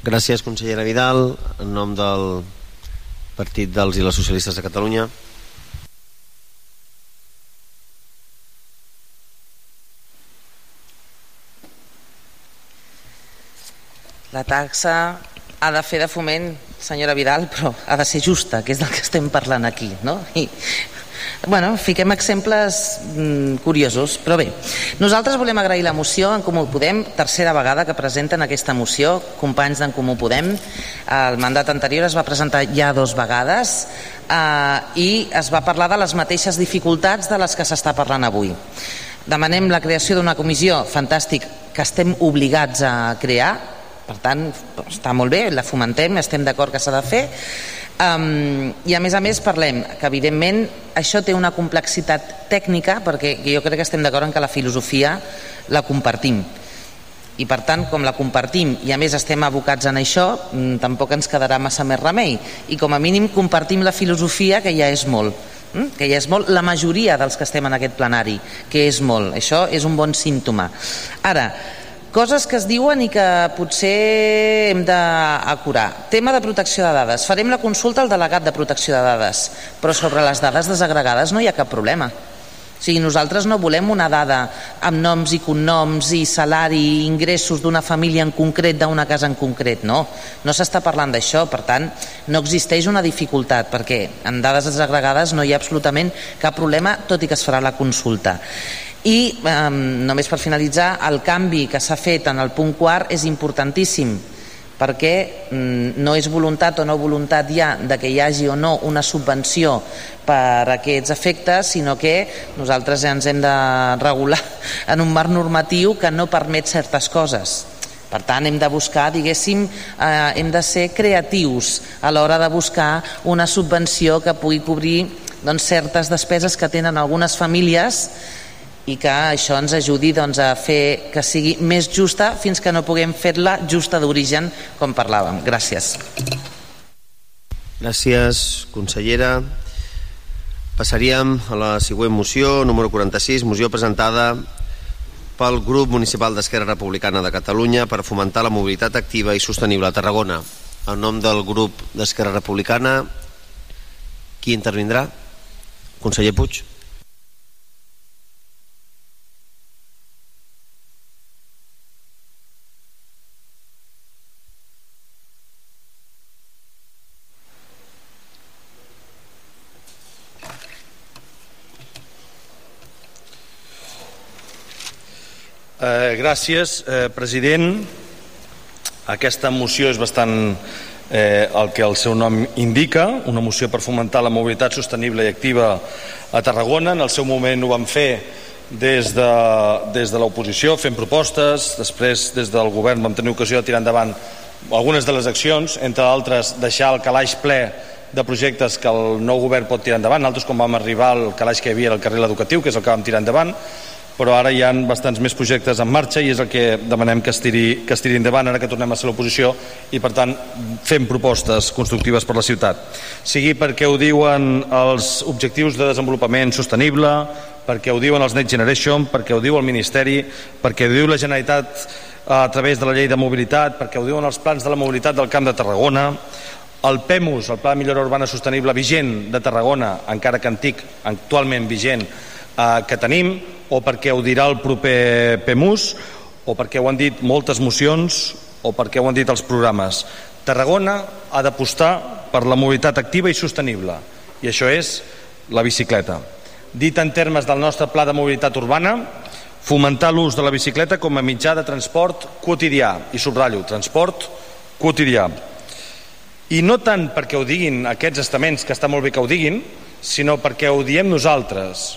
Gràcies, consellera Vidal. En nom del Partit dels i les Socialistes de Catalunya. La taxa ha de fer de foment senyora Vidal, però ha de ser justa, que és del que estem parlant aquí, no? I, bueno, fiquem exemples mm, curiosos, però bé, nosaltres volem agrair la moció en Comú Podem, tercera vegada que presenten aquesta moció, companys d'en Comú Podem, el mandat anterior es va presentar ja dos vegades eh, i es va parlar de les mateixes dificultats de les que s'està parlant avui. Demanem la creació d'una comissió fantàstic que estem obligats a crear, per tant, està molt bé, la fomentem, estem d'acord que s'ha de fer. Um, I a més a més parlem que evidentment això té una complexitat tècnica perquè jo crec que estem d'acord en que la filosofia la compartim. I per tant com la compartim i a més estem abocats en això mm, tampoc ens quedarà massa més remei. I com a mínim compartim la filosofia que ja és molt mm, que ja és molt la majoria dels que estem en aquest plenari que és molt, això és un bon símptoma. Ara, Coses que es diuen i que potser hem d'acurar. Tema de protecció de dades. Farem la consulta al delegat de protecció de dades, però sobre les dades desagregades no hi ha cap problema. O sigui, nosaltres no volem una dada amb noms i cognoms i salari i ingressos d'una família en concret, d'una casa en concret, no. No s'està parlant d'això, per tant, no existeix una dificultat, perquè en dades desagregades no hi ha absolutament cap problema, tot i que es farà la consulta. I eh, només per finalitzar, el canvi que s'ha fet en el punt quart és importantíssim perquè mm, no és voluntat o no voluntat ja de que hi hagi o no una subvenció per aquests efectes, sinó que nosaltres ens hem de regular [laughs] en un marc normatiu que no permet certes coses. Per tant, hem de buscar, diguéssim, eh, hem de ser creatius a l'hora de buscar una subvenció que pugui cobrir doncs, certes despeses que tenen algunes famílies i que això ens ajudi doncs, a fer que sigui més justa fins que no puguem fer-la justa d'origen, com parlàvem. Gràcies. Gràcies, consellera. Passaríem a la següent moció, número 46, moció presentada pel grup municipal d'Esquerra Republicana de Catalunya per fomentar la mobilitat activa i sostenible a Tarragona. En nom del grup d'Esquerra Republicana, qui intervindrà? Conseller Puig. Eh, gràcies, eh, president. Aquesta moció és bastant eh, el que el seu nom indica, una moció per fomentar la mobilitat sostenible i activa a Tarragona. En el seu moment ho vam fer des de, des de l'oposició, fent propostes, després des del govern vam tenir ocasió de tirar endavant algunes de les accions, entre altres deixar el calaix ple de projectes que el nou govern pot tirar endavant, altres quan vam arribar al calaix que hi havia al carrer educatiu, que és el que vam tirar endavant, però ara hi ha bastants més projectes en marxa i és el que demanem que es tiri, que es tiri endavant ara que tornem a ser l'oposició i per tant fem propostes constructives per la ciutat. Sigui perquè ho diuen els objectius de desenvolupament sostenible perquè ho diuen els Next Generation perquè ho diu el Ministeri perquè ho diu la Generalitat a través de la llei de mobilitat perquè ho diuen els plans de la mobilitat del Camp de Tarragona el PEMUS, el Pla de Millora Urbana Sostenible vigent de Tarragona, encara que antic, actualment vigent, eh, que tenim, o perquè ho dirà el proper PEMUS o perquè ho han dit moltes mocions o perquè ho han dit els programes. Tarragona ha d'apostar per la mobilitat activa i sostenible i això és la bicicleta. Dit en termes del nostre pla de mobilitat urbana, fomentar l'ús de la bicicleta com a mitjà de transport quotidià, i subratllo, transport quotidià. I no tant perquè ho diguin aquests estaments, que està molt bé que ho diguin, sinó perquè ho diem nosaltres,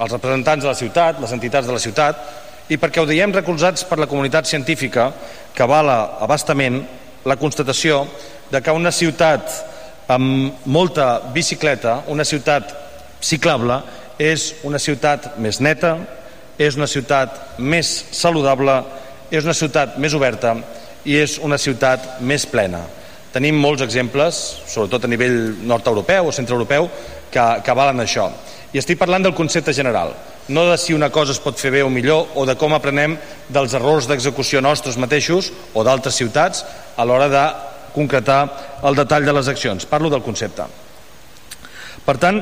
els representants de la ciutat, les entitats de la ciutat, i perquè ho diem recolzats per la comunitat científica que avala abastament la constatació de que una ciutat amb molta bicicleta, una ciutat ciclable, és una ciutat més neta, és una ciutat més saludable, és una ciutat més oberta i és una ciutat més plena. Tenim molts exemples, sobretot a nivell nord-europeu o centre-europeu, que, que valen això. I estic parlant del concepte general, no de si una cosa es pot fer bé o millor o de com aprenem dels errors d'execució nostres mateixos o d'altres ciutats a l'hora de concretar el detall de les accions. Parlo del concepte. Per tant,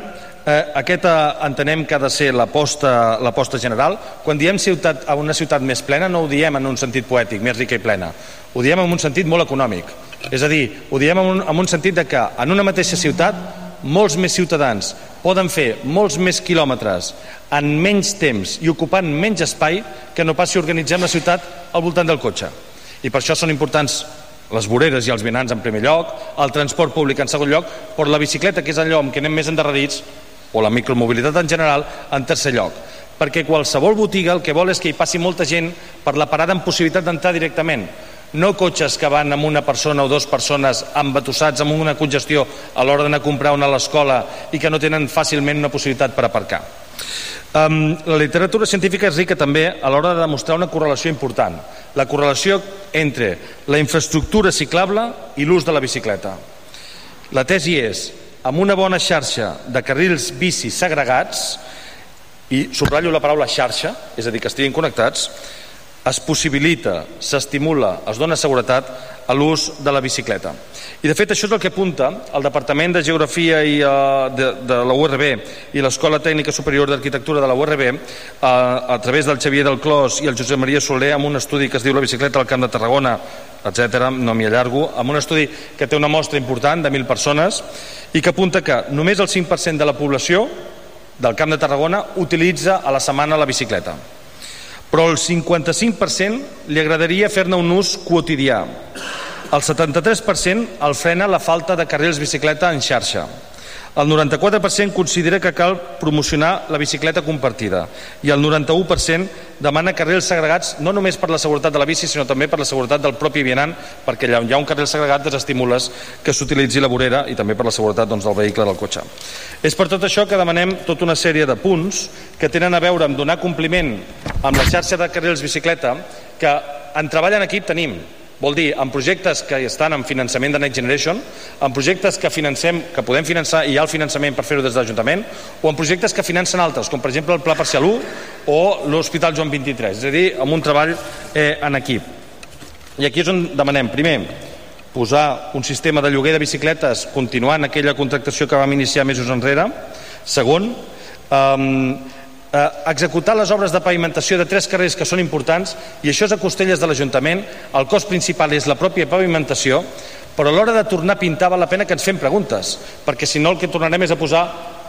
eh, aquesta entenem que ha de ser l'aposta general. Quan diem ciutat, a una ciutat més plena no ho diem en un sentit poètic, més rica i plena. Ho diem en un sentit molt econòmic. És a dir, ho diem en un, en un sentit de que en una mateixa ciutat molts més ciutadans poden fer molts més quilòmetres en menys temps i ocupant menys espai que no passi organitzem la ciutat al voltant del cotxe. I per això són importants les voreres i els vianants en primer lloc, el transport públic en segon lloc, però la bicicleta, que és allò amb què anem més endarrerits, o la micromobilitat en general, en tercer lloc. Perquè qualsevol botiga el que vol és que hi passi molta gent per la parada amb possibilitat d'entrar directament. No cotxes que van amb una persona o dues persones embatussats amb una congestió a l'hora d'anar a comprar una a l'escola i que no tenen fàcilment una possibilitat per aparcar. Um, la literatura científica és rica també a l'hora de demostrar una correlació important, la correlació entre la infraestructura ciclable i l'ús de la bicicleta. La tesi és, amb una bona xarxa de carrils bici segregats, i subratllo la paraula xarxa, és a dir, que estiguin connectats, es possibilita, s'estimula, es dona seguretat a l'ús de la bicicleta. I de fet això és el que apunta el Departament de Geografia i, uh, de, de la URB i l'Escola Tècnica Superior d'Arquitectura de la URB uh, a través del Xavier del Clos i el Josep Maria Soler amb un estudi que es diu La bicicleta al Camp de Tarragona etc. no m'hi allargo, amb un estudi que té una mostra important de 1.000 persones i que apunta que només el 5% de la població del Camp de Tarragona utilitza a la setmana la bicicleta però el 55% li agradaria fer-ne un ús quotidià. El 73% el frena la falta de carrils bicicleta en xarxa. El 94% considera que cal promocionar la bicicleta compartida i el 91% demana carrils segregats no només per la seguretat de la bici sinó també per la seguretat del propi vianant perquè allà on hi ha un carril segregat desestimules que s'utilitzi la vorera i també per la seguretat doncs, del vehicle del cotxe. És per tot això que demanem tota una sèrie de punts que tenen a veure amb donar compliment amb la xarxa de carrils bicicleta que en treball en equip tenim Vol dir, en projectes que estan en finançament de Next Generation, en projectes que financem, que podem finançar i hi ha el finançament per fer-ho des de l'Ajuntament, o en projectes que financen altres, com per exemple el Pla Parcial 1 o l'Hospital Joan 23, és a dir, amb un treball eh, en equip. I aquí és on demanem, primer, posar un sistema de lloguer de bicicletes continuant aquella contractació que vam iniciar mesos enrere. Segon, eh, eh, executar les obres de pavimentació de tres carrers que són importants i això és a costelles de l'Ajuntament. El cost principal és la pròpia pavimentació però a l'hora de tornar a pintar val la pena que ens fem preguntes perquè si no el que tornarem és a posar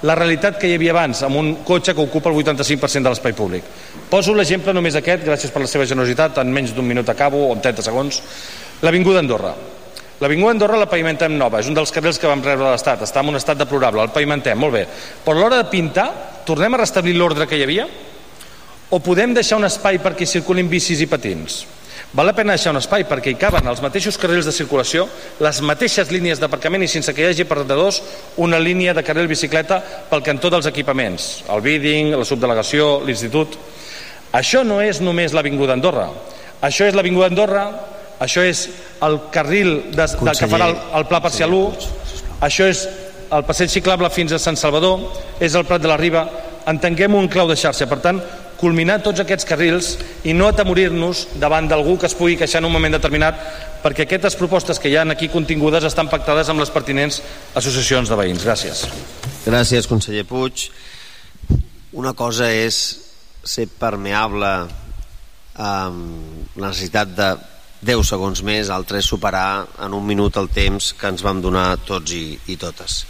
la realitat que hi havia abans amb un cotxe que ocupa el 85% de l'espai públic. Poso l'exemple només aquest gràcies per la seva generositat en menys d'un minut acabo o en 30 segons l'Avinguda Andorra L'Avinguda Andorra la pavimentem nova, és un dels carrils que vam rebre de l'Estat, està en un estat deplorable, el pavimentem, molt bé. Però a l'hora de pintar, tornem a restablir l'ordre que hi havia? O podem deixar un espai perquè circulin bicis i patins? Val la pena deixar un espai perquè hi caben els mateixos carrils de circulació, les mateixes línies d'aparcament i sense que hi hagi perdedors una línia de carril bicicleta pel cantó dels equipaments, el bidding, la subdelegació, l'institut. Això no és només l'Avinguda Andorra. Això és l'Avinguda Andorra, això és el carril de, de que farà el, el Pla Parcial 1, això és el passeig ciclable fins a Sant Salvador, és el Prat de la Riba, entenguem un clau de xarxa. Per tant, culminar tots aquests carrils i no atemorir-nos davant d'algú que es pugui queixar en un moment determinat perquè aquestes propostes que hi ha aquí contingudes estan pactades amb les pertinents associacions de veïns. Gràcies. Gràcies, conseller Puig. Una cosa és ser permeable amb la necessitat de 10 segons més, altre és superar en un minut el temps que ens vam donar tots i, i totes.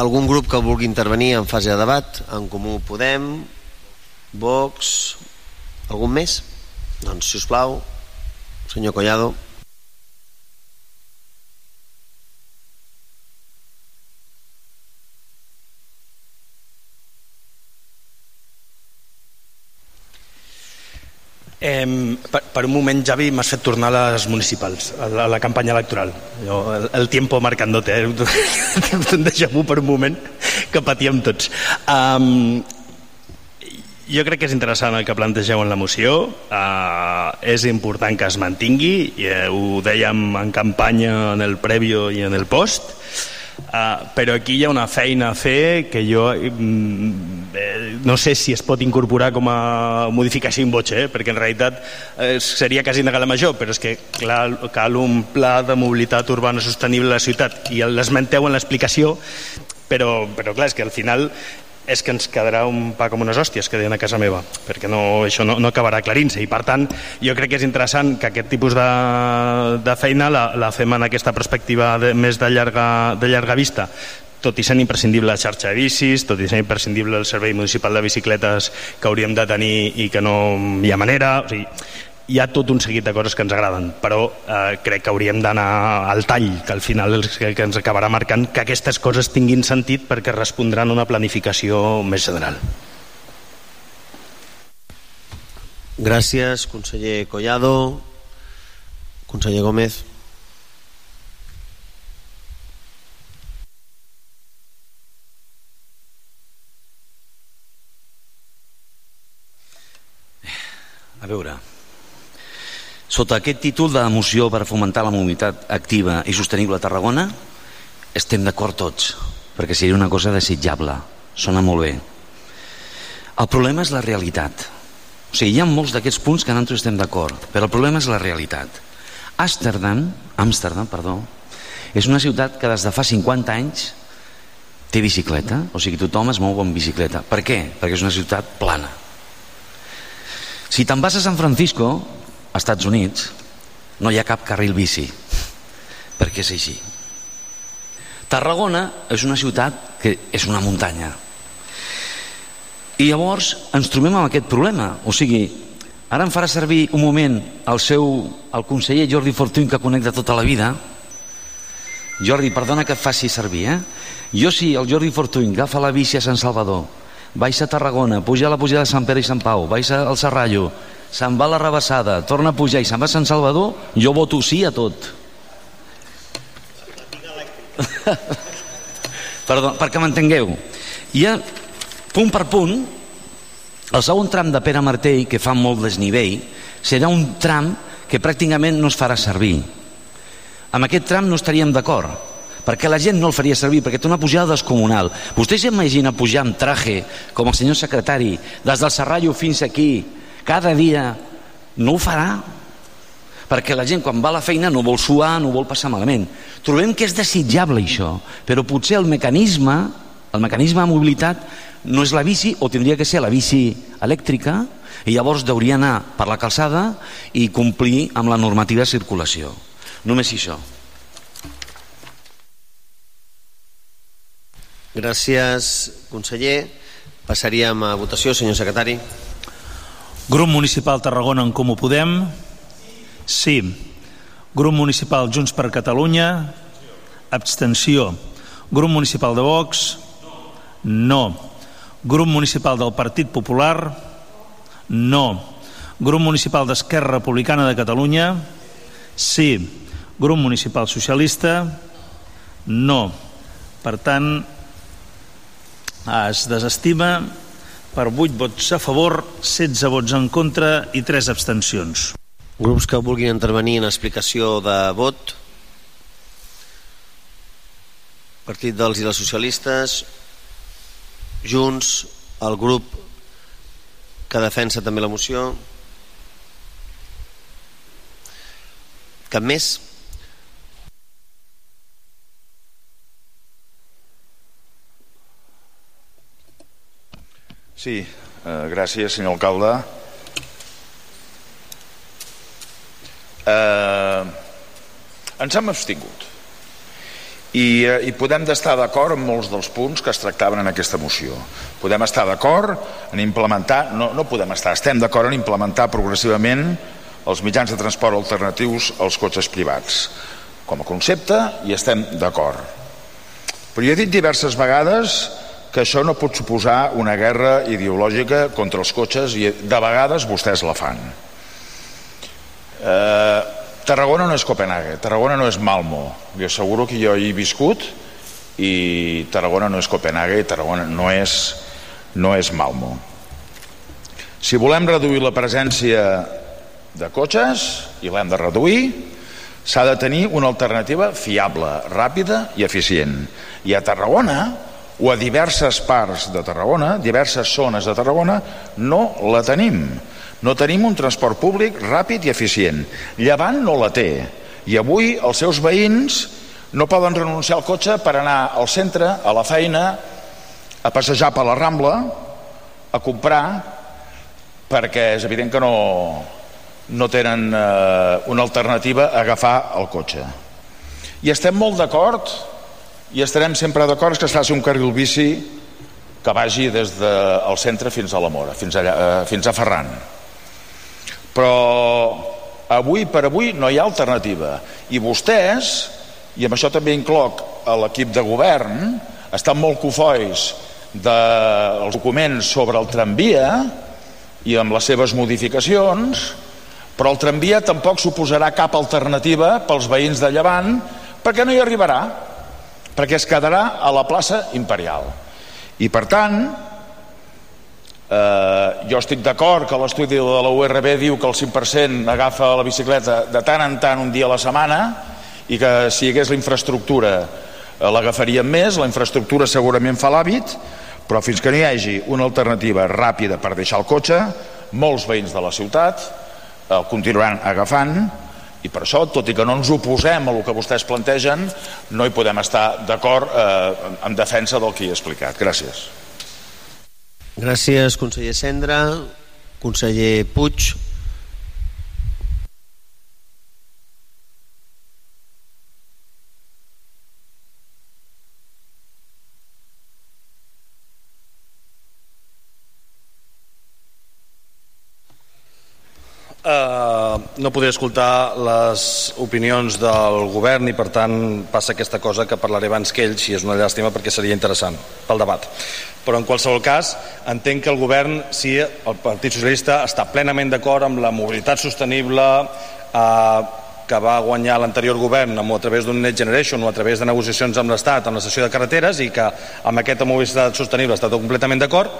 Algun grup que vulgui intervenir en fase de debat? En Comú Podem, Vox, algun més? Doncs, si us plau, senyor Collado. Eh, per, per un moment, Javi, m'has fet tornar a les municipals, a la, a la campanya electoral. Jo, el, el tiempo marcandote, eh? [laughs] un déjà vu per un moment que patíem tots. Um, jo crec que és interessant el que plantegeu en la moció, uh, és important que es mantingui, i, uh, ho dèiem en campanya, en el prèvio i en el post, Uh, però aquí hi ha una feina a fer que jo mm, eh, no sé si es pot incorporar com a modificació in voce, eh? perquè en realitat eh, seria quasi negar la major, però és que clar, cal un pla de mobilitat urbana sostenible a la ciutat i l'esmenteu en l'explicació però, però clar, és que al final és que ens quedarà un pa com unes hòsties que deien a casa meva, perquè no, això no, no acabarà aclarint-se. I per tant jo crec que és interessant que aquest tipus de, de feina la, la fem en aquesta perspectiva de, més de llarga, de llarga vista. Tot i sent imprescindible la xarxa de bicis, tot i sent imprescindible el servei municipal de bicicletes que hauríem de tenir i que no hi ha manera, o sigui, hi ha tot un seguit de coses que ens agraden, però eh, crec que hauríem d'anar al tall, que al final és que, que ens acabarà marcant que aquestes coses tinguin sentit perquè respondran a una planificació més general. Gràcies, conseller Collado. Conseller Gómez. A veure, sota aquest títol de moció per fomentar la mobilitat activa i sostenible a Tarragona estem d'acord tots, perquè seria una cosa desitjable, sona molt bé. El problema és la realitat. O sigui, hi ha molts d'aquests punts que nosaltres estem d'acord, però el problema és la realitat. Amsterdam, Amsterdam, perdó, és una ciutat que des de fa 50 anys té bicicleta, o sigui, tothom es mou amb bicicleta. Per què? Perquè és una ciutat plana. Si te'n vas a San Francisco, als Estats Units, no hi ha cap carril bici, perquè és així. Tarragona és una ciutat que és una muntanya. I llavors ens trobem amb aquest problema. O sigui, ara em farà servir un moment el seu el conseller Jordi Fortuny que conec de tota la vida. Jordi, perdona que et faci servir, eh? Jo si el Jordi Fortuny agafa la bici a Sant Salvador, baixa a Tarragona, puja a la pujada de Sant Pere i Sant Pau, baixa al Serrallo, se'n va la rebassada, torna a pujar i se'n va a Sant Salvador, jo voto sí a tot. [laughs] Perdó, perquè m'entengueu. Hi ha, punt per punt, el segon tram de Pere Martell, que fa molt desnivell, serà un tram que pràcticament no es farà servir. Amb aquest tram no estaríem d'acord, perquè la gent no el faria servir, perquè té una pujada descomunal. Vostè s'imagina pujar amb traje, com el senyor secretari, des del Serrallo fins aquí, cada dia, no ho farà, perquè la gent quan va a la feina no vol suar, no vol passar malament. Trobem que és desitjable això, però potser el mecanisme, el mecanisme de mobilitat no és la bici o tindria que ser la bici elèctrica i llavors hauria anar per la calçada i complir amb la normativa de circulació. Només això. Gràcies, conseller. Passaríem a votació, senyor secretari. Grup Municipal Tarragona en Comú Podem? Sí. Grup Municipal Junts per Catalunya? Abstenció. Grup Municipal de Vox? No. Grup Municipal del Partit Popular? No. Grup Municipal d'Esquerra Republicana de Catalunya? Sí. Grup Municipal Socialista? No. Per tant, es desestima per 8 vots a favor, 16 vots en contra i 3 abstencions. Grups que vulguin intervenir en explicació de vot. Partit dels i les socialistes. Junts, el grup que defensa també la moció. Cap més? Sí, eh, gràcies, senyor alcalde. Eh, ens hem abstingut. i, eh, i podem estar d'acord amb molts dels punts que es tractaven en aquesta moció. Podem estar d'acord en implementar, no, no podem estar, estem d'acord en implementar progressivament els mitjans de transport alternatius als cotxes privats. Com a concepte hi estem d'acord. Però jo he dit diverses vegades que això no pot suposar una guerra ideològica contra els cotxes i de vegades vostès la fan. Eh, Tarragona no és Copenhague, Tarragona no és Malmo. Jo asseguro que jo hi he viscut i Tarragona no és Copenhague i Tarragona no és, no és Malmo. Si volem reduir la presència de cotxes, i l'hem de reduir, s'ha de tenir una alternativa fiable, ràpida i eficient. I a Tarragona, o a diverses parts de Tarragona, diverses zones de Tarragona, no la tenim. No tenim un transport públic ràpid i eficient. Llevant no la té. I avui els seus veïns no poden renunciar al cotxe per anar al centre, a la feina, a passejar per la Rambla, a comprar, perquè és evident que no, no tenen eh, una alternativa a agafar el cotxe. I estem molt d'acord i estarem sempre d'acord que es faci un carril bici que vagi des del centre fins a la Mora, fins, allà, eh, fins a Ferran. Però avui per avui no hi ha alternativa. I vostès, i amb això també incloc a l'equip de govern, estan molt cofois dels documents sobre el tramvia i amb les seves modificacions, però el tramvia tampoc suposarà cap alternativa pels veïns de Llevant perquè no hi arribarà perquè es quedarà a la plaça Imperial. I per tant, eh, jo estic d'acord que l'estudi de la URB diu que el 5% agafa la bicicleta de tant en tant un dia a la setmana i que si hi hagués la infraestructura eh, l'agafaríem més, la infraestructura segurament fa l'hàbit, però fins que no hi hagi una alternativa ràpida per deixar el cotxe, molts veïns de la ciutat el continuaran agafant i per això, tot i que no ens oposem a el que vostès plantegen, no hi podem estar d'acord eh, en defensa del que he explicat. Gràcies. Gràcies, conseller Cendra. Conseller Puig. Uh, no podré escoltar les opinions del govern i per tant passa aquesta cosa que parlaré abans que ells i és una llàstima perquè seria interessant pel debat. Però en qualsevol cas entenc que el govern, si el Partit Socialista està plenament d'acord amb la mobilitat sostenible eh, que va guanyar l'anterior govern a través d'un Net Generation o a través de negociacions amb l'Estat en la sessió de carreteres i que amb aquesta mobilitat sostenible està completament d'acord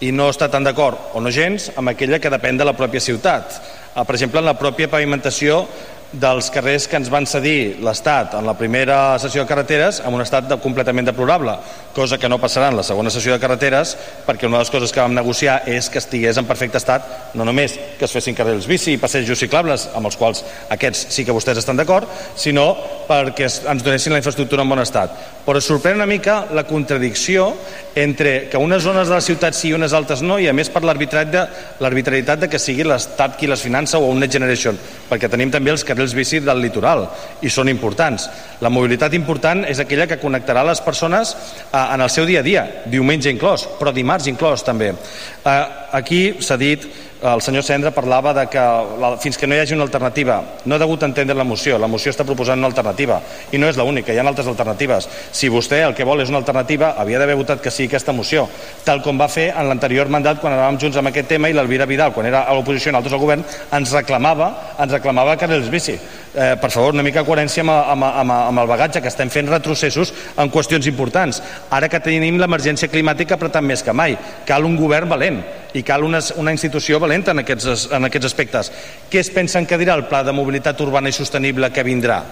i no està tan d'acord, o no gens, amb aquella que depèn de la pròpia ciutat. Eh, per exemple, en la pròpia pavimentació dels carrers que ens van cedir l'Estat en la primera sessió de carreteres en un estat de, completament deplorable, cosa que no passarà en la segona sessió de carreteres perquè una de les coses que vam negociar és que estigués en perfecte estat, no només que es fessin carrils bici i passejos ciclables, amb els quals aquests sí que vostès estan d'acord, sinó perquè ens donessin la infraestructura en bon estat. Però sorprèn una mica la contradicció entre que unes zones de la ciutat sí i unes altres no, i a més per l'arbitrarietat de que sigui l'Estat qui les finança o un Net Generation, perquè tenim també els carrils bici del litoral i són importants. La mobilitat important és aquella que connectarà les persones eh, en el seu dia a dia, diumenge inclòs, però dimarts inclòs també. Eh, aquí s'ha dit el senyor Cendra parlava de que la, fins que no hi hagi una alternativa no he degut entendre la moció, la moció està proposant una alternativa i no és l'única, hi ha altres alternatives. Si vostè el que vol és una alternativa havia d'haver votat que sí aquesta moció tal com va fer en l'anterior mandat quan anàvem junts amb aquest tema i l'Alvira Vidal quan era a l'oposició i nosaltres al govern ens reclamava, ens reclamava que els bici. Eh, per favor, una mica coherència amb, amb, amb, amb el bagatge, que estem fent retrocessos en qüestions importants. Ara que tenim l'emergència climàtica apretant més que mai, cal un govern valent i cal una, una institució valenta en aquests, en aquests aspectes. Què es pensen que dirà el pla de mobilitat urbana i sostenible que vindrà?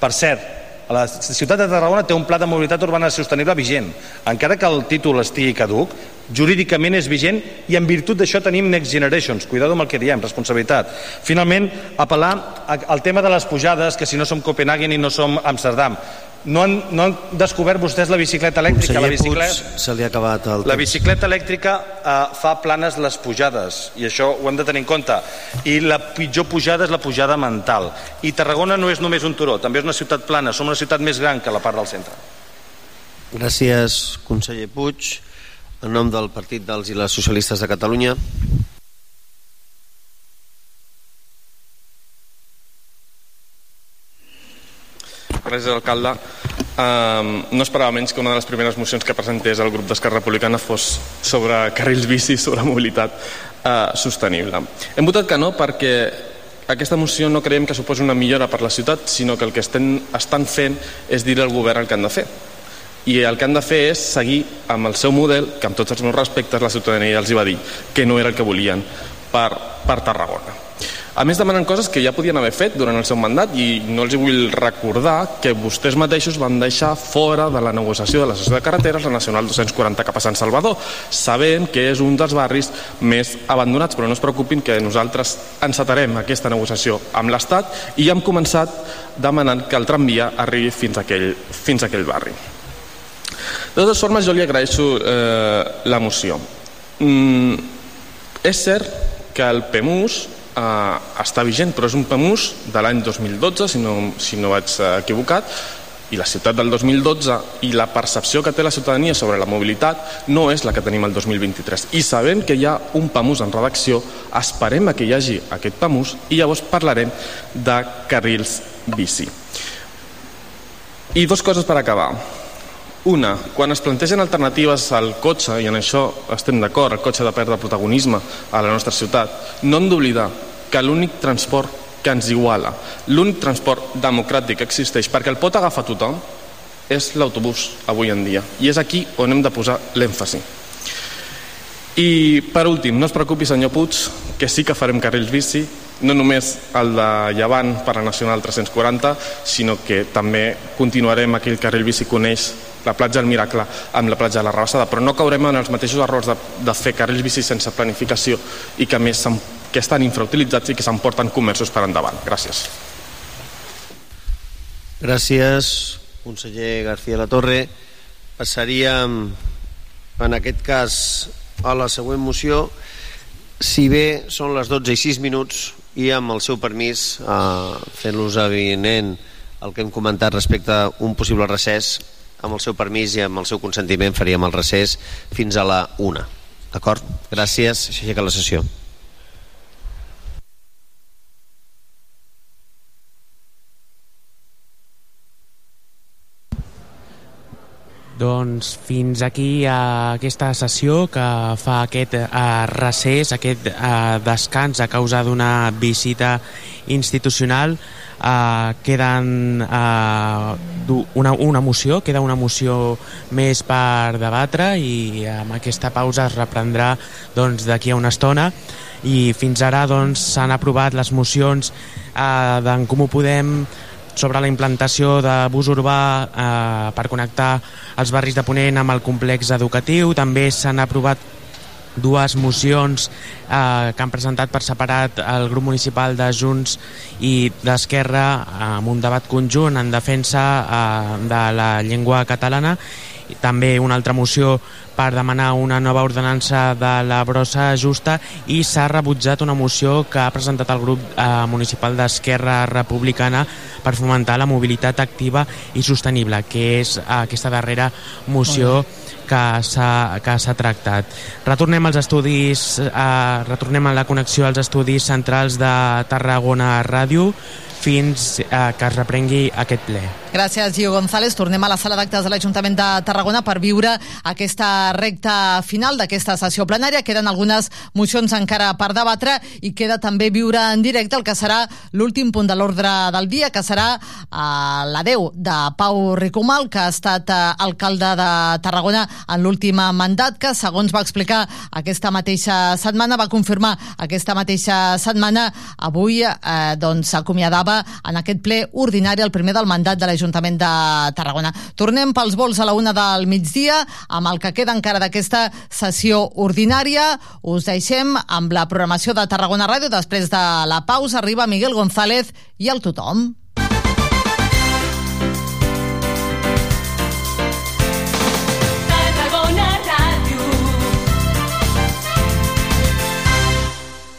Per cert, la ciutat de Tarragona té un pla de mobilitat urbana sostenible vigent. Encara que el títol estigui caduc, jurídicament és vigent i en virtut d'això tenim Next Generations. Cuidado amb el que diem, responsabilitat. Finalment apel·lar al tema de les pujades que si no som Copenhagen i no som Amsterdam. No han, no han descobert vostès la bicicleta elèctrica? Conseller la bicicleta, Puig, se li ha acabat el la temps. bicicleta elèctrica eh, fa planes les pujades i això ho hem de tenir en compte. I la pitjor pujada és la pujada mental. I Tarragona no és només un turó també és una ciutat plana, som una ciutat més gran que la part del centre. Gràcies, conseller Puig. En nom del Partit dels i les Socialistes de Catalunya. Gràcies, alcalde. Um, no esperava menys que una de les primeres mocions que presentés el grup d'Esquerra Republicana fos sobre carrils bici, sobre mobilitat uh, sostenible. Hem votat que no perquè aquesta moció no creiem que suposi una millora per la ciutat, sinó que el que estem, estan fent és dir al govern el que han de fer. I el que han de fer és seguir amb el seu model, que amb tots els meus respectes la ciutadania els hi va dir que no era el que volien per, per Tarragona. A més, demanen coses que ja podien haver fet durant el seu mandat i no els vull recordar que vostès mateixos van deixar fora de la negociació de la sessió de carreteres la Nacional 240 cap a Sant Salvador, sabent que és un dels barris més abandonats, però no es preocupin que nosaltres encetarem aquesta negociació amb l'Estat i hem començat demanant que el tramvia arribi fins a aquell, fins a aquell barri. Totes formes, jo li agraeixo eh, la moció. Mm, és cert que el PEMUS eh, està vigent, però és un PEMUS de l'any 2012, si no, si no vaig eh, equivocat, i la ciutat del 2012 i la percepció que té la ciutadania sobre la mobilitat no és la que tenim el 2023. I sabent que hi ha un PAMUS en redacció, esperem que hi hagi aquest PAMUS i llavors parlarem de carrils bici. I dues coses per acabar. Una, quan es plantegen alternatives al cotxe, i en això estem d'acord, el cotxe de perdre protagonisme a la nostra ciutat, no hem d'oblidar que l'únic transport que ens iguala, l'únic transport democràtic que existeix, perquè el pot agafar tothom, és l'autobús avui en dia. I és aquí on hem de posar l'èmfasi. I per últim, no es preocupi senyor Puig, que sí que farem carrils bici, no només el de Llevant per la Nacional 340, sinó que també continuarem aquell carril bici que coneix la platja del Miracle amb la platja de la Rabassada, però no caurem en els mateixos errors de, de fer carrils bici sense planificació i que més que estan infrautilitzats i que s'emporten comerços per endavant. Gràcies. Gràcies, conseller García La Torre. Passaríem, en aquest cas, a la següent moció. Si bé són les 12 i 6 minuts i amb el seu permís, eh, fent-los evident el que hem comentat respecte a un possible recés, amb el seu permís i amb el seu consentiment faríem el recés fins a la una. D'acord? Gràcies. Aixeca la sessió. Doncs fins aquí a aquesta sessió que fa aquest eh, recés, aquest eh, descans a causa d'una visita institucional. Eh, queden eh, una, una moció, queda una moció més per debatre i amb aquesta pausa es reprendrà doncs, d'aquí a una estona. I fins ara s'han doncs, aprovat les mocions eh, d'en Comú Podem sobre la implantació de bus urbà eh, per connectar els barris de Ponent amb el complex educatiu. També s'han aprovat dues mocions eh, que han presentat per separat el grup municipal de Junts i d'Esquerra amb un debat conjunt en defensa eh, de la llengua catalana també una altra moció per demanar una nova ordenança de la brossa justa i s'ha rebutjat una moció que ha presentat el grup eh, municipal d'Esquerra Republicana per fomentar la mobilitat activa i sostenible, que és eh, aquesta darrera moció que s'ha tractat. Retornem als estudis, eh, retornem a la connexió als estudis centrals de Tarragona Ràdio fins eh, que es reprengui aquest ple. Gràcies, Gio González. Tornem a la sala d'actes de l'Ajuntament de Tarragona per viure aquesta recta final d'aquesta sessió plenària. Queden algunes mocions encara per debatre i queda també viure en directe el que serà l'últim punt de l'ordre del dia, que serà eh, l'adeu de Pau Ricomal, que ha estat eh, alcalde de Tarragona en l'últim mandat, que segons va explicar aquesta mateixa setmana, va confirmar aquesta mateixa setmana, avui eh, doncs s'acomiadava s'aprovava en aquest ple ordinari, el primer del mandat de l'Ajuntament de Tarragona. Tornem pels vols a la una del migdia, amb el que queda encara d'aquesta sessió ordinària. Us deixem amb la programació de Tarragona Ràdio. Després de la pausa arriba Miguel González i el tothom.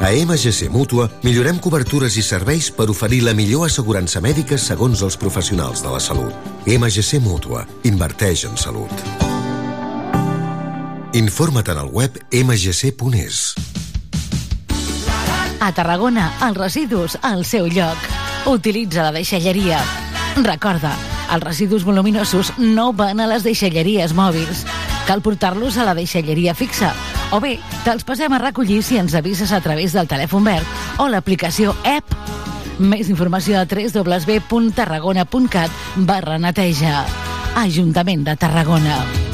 A MGC Mútua millorem cobertures i serveis per oferir la millor assegurança mèdica segons els professionals de la salut. MGC Mútua. Inverteix en salut. Informa't en el web mgc.es. A Tarragona, els residus al seu lloc. Utilitza la deixalleria. Recorda, els residus voluminosos no van a les deixalleries mòbils. Cal portar-los a la deixalleria fixa. O bé, te'ls passem a recollir si ens avises a través del telèfon verd o l'aplicació app. Més informació a www.tarragona.cat barra neteja. Ajuntament de Tarragona.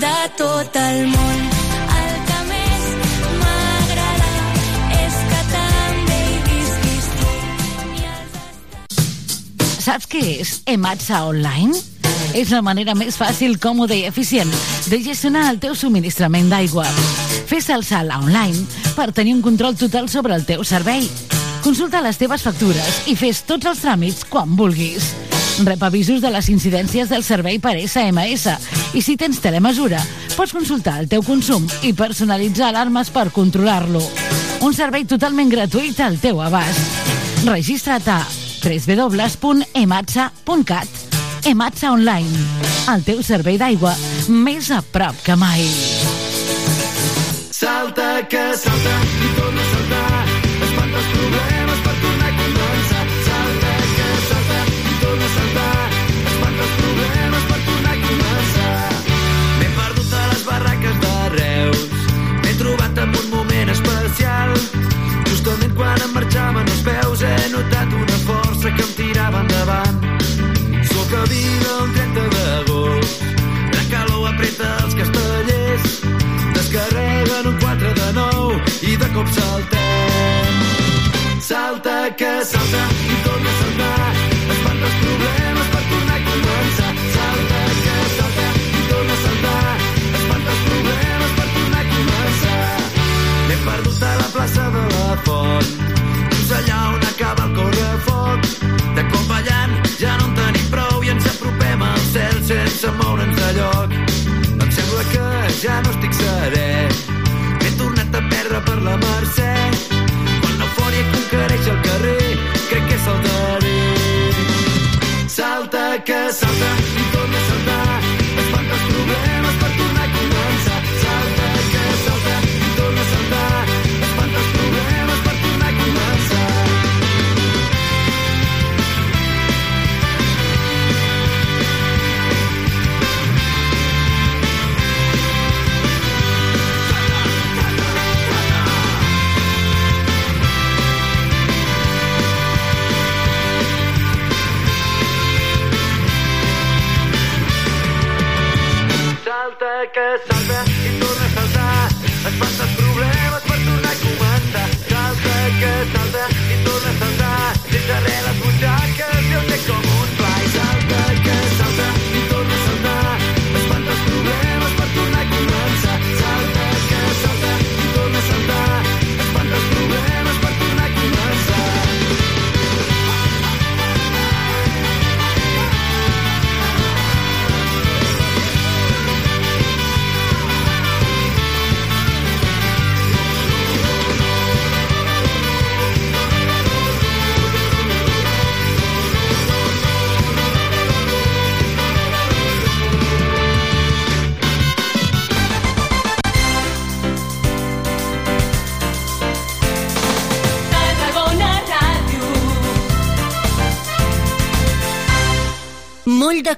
De tot el món. Saps què és Ematsa Online? És la manera més fàcil, còmoda i eficient de gestionar el teu subministrament d'aigua. Fes el salt online per tenir un control total sobre el teu servei. Consulta les teves factures i fes tots els tràmits quan vulguis. Rep avisos de les incidències del servei per SMS i si tens telemesura, pots consultar el teu consum i personalitzar alarmes per controlar-lo. Un servei totalment gratuït al teu abast. Registra't a www.ematsa.cat Ematsa Online, el teu servei d'aigua més a prop que mai. Salta que salta i torna a saltar. Apreta els castellers. Descarreguen un 4 de 9 i de cop saltem. Salta que salta i torna a saltar. Espanta els problemes per tornar a començar. Salta que salta i torna a saltar. Espanta els problemes per tornar a començar. M'he perdut a la plaça de la Font. Just allà on acaba el correfoc. De cop ballant ja no en tenim prou i ens apropem al cel sense moure'ns de lloc. Ja no estic serè. M'he tornat a perdre per la Mercè. Quan l'eufòria conquereix el carrer, crec que saltaré. Salta que salta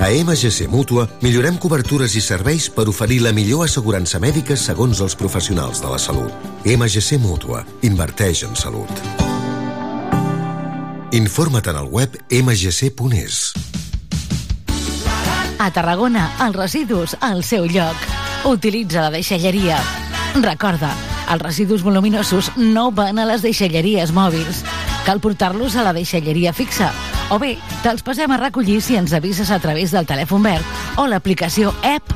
A MGC Mútua millorem cobertures i serveis per oferir la millor assegurança mèdica segons els professionals de la salut. MGC Mútua. Inverteix en salut. Informa't en el web mgc.es. A Tarragona, els residus al seu lloc. Utilitza la deixalleria. Recorda, els residus voluminosos no van a les deixalleries mòbils. Cal portar-los a la deixalleria fixa. O bé, te'ls passem a recollir si ens avises a través del telèfon verd o l'aplicació app.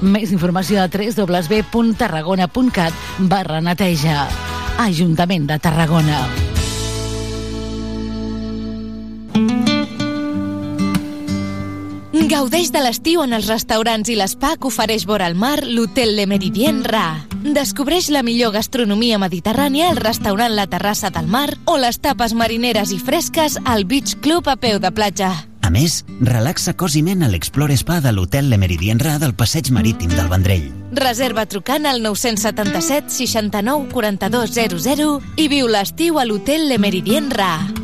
Més informació a www.tarragona.cat barra neteja. Ajuntament de Tarragona. Gaudeix de l'estiu en els restaurants i l'espa que ofereix vora al mar l'Hotel Le Meridien Ra. Descobreix la millor gastronomia mediterrània al restaurant La Terrassa del Mar o les tapes marineres i fresques al Beach Club a peu de platja. A més, relaxa cos i ment a l'Explore Spa de l'Hotel Le Meridien Ra del Passeig Marítim del Vendrell. Reserva trucant al 977 69 42 00 i viu l'estiu a l'Hotel Le Meridien Ra.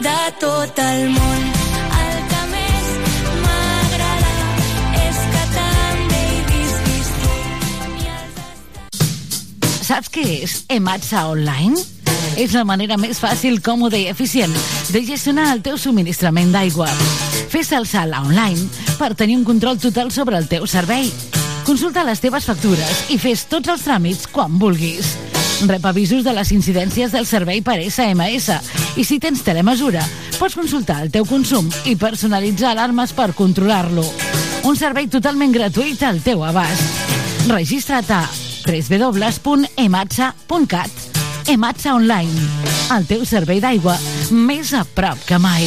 De tot el món. El que més m'agrada és que també hi visquis tu. Saps què és Ematsa Online? És la manera més fàcil, còmoda i eficient de gestionar el teu subministrament d'aigua. Fes el salt online per tenir un control total sobre el teu servei. Consulta les teves factures i fes tots els tràmits quan vulguis. Rep avisos de les incidències del servei per SMS i si tens telemesura, pots consultar el teu consum i personalitzar alarmes per controlar-lo. Un servei totalment gratuït al teu abast. Registra't a www.ematsa.cat Ematsa Online, el teu servei d'aigua més a prop que mai.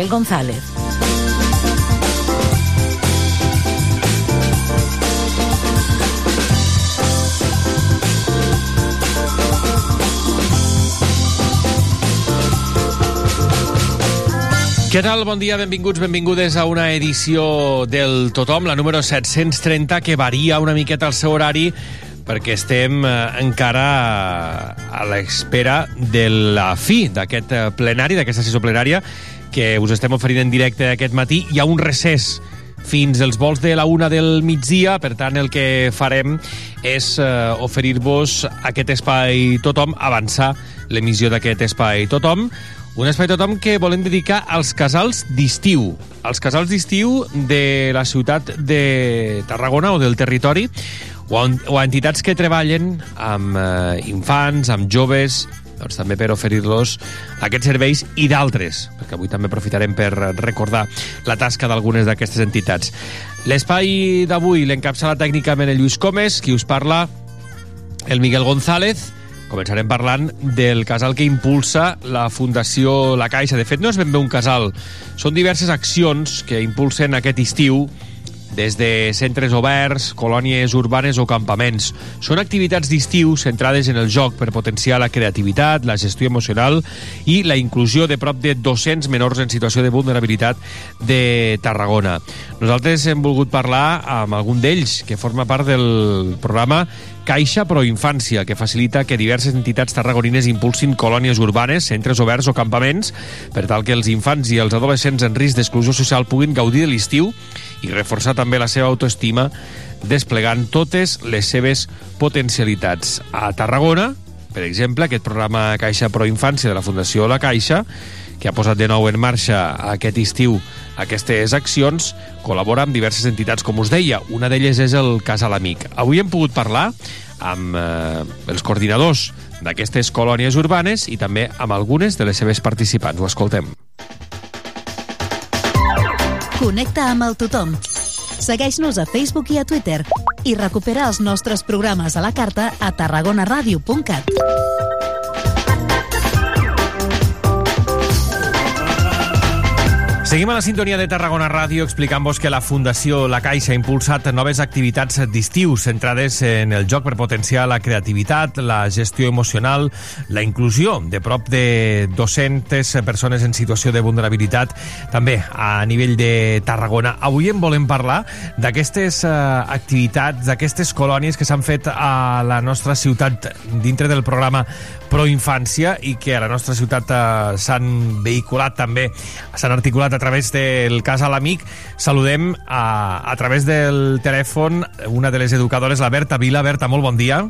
Miguel González. Què tal? Bon dia, benvinguts, benvingudes a una edició del Tothom, la número 730, que varia una miqueta el seu horari perquè estem eh, encara a l'espera de la fi d'aquest eh, plenari, d'aquesta sessió plenària, que us estem oferint en directe aquest matí. Hi ha un recés fins als vols de la una del migdia, per tant el que farem és eh, oferir-vos aquest espai tothom, avançar l'emissió d'aquest espai tothom, un espai tothom que volem dedicar als casals d'estiu, als casals d'estiu de la ciutat de Tarragona o del territori, o a, o entitats que treballen amb eh, infants, amb joves, doncs també per oferir-los aquests serveis i d'altres, perquè avui també aprofitarem per recordar la tasca d'algunes d'aquestes entitats. L'espai d'avui l'encapçala tècnicament el Lluís Comes, qui us parla, el Miguel González, Començarem parlant del casal que impulsa la Fundació La Caixa. De fet, no és ben bé un casal. Són diverses accions que impulsen aquest estiu des de centres oberts, colònies urbanes o campaments. Són activitats d'estiu centrades en el joc per potenciar la creativitat, la gestió emocional i la inclusió de prop de 200 menors en situació de vulnerabilitat de Tarragona. Nosaltres hem volgut parlar amb algun d'ells, que forma part del programa Caixa Pro Infància, que facilita que diverses entitats tarragonines impulsin colònies urbanes, centres oberts o campaments per tal que els infants i els adolescents en risc d'exclusió social puguin gaudir de l'estiu i reforçar també la seva autoestima desplegant totes les seves potencialitats. A Tarragona, per exemple, aquest programa Caixa Pro Infància de la Fundació La Caixa, que ha posat de nou en marxa aquest estiu aquestes accions, col·labora amb diverses entitats, com us deia. Una d'elles és el Casal Amic. Avui hem pogut parlar amb eh, els coordinadors d'aquestes colònies urbanes i també amb algunes de les seves participants. Ho escoltem. Connecta amb el tothom. Segueix-nos a Facebook i a Twitter i recupera els nostres programes a la carta a tarragonaradio.cat. Seguim a la sintonia de Tarragona Ràdio explicant-vos que la Fundació La Caixa ha impulsat noves activitats d'estiu centrades en el joc per potenciar la creativitat, la gestió emocional, la inclusió de prop de 200 persones en situació de vulnerabilitat, també a nivell de Tarragona. Avui en volem parlar d'aquestes eh, activitats, d'aquestes colònies que s'han fet a la nostra ciutat dintre del programa Pro Infància i que a la nostra ciutat eh, s'han vehiculat també, s'han articulat través del cas a l'amic. Saludem a, a través del telèfon una de les educadores, la Berta Vila. Berta, molt bon dia.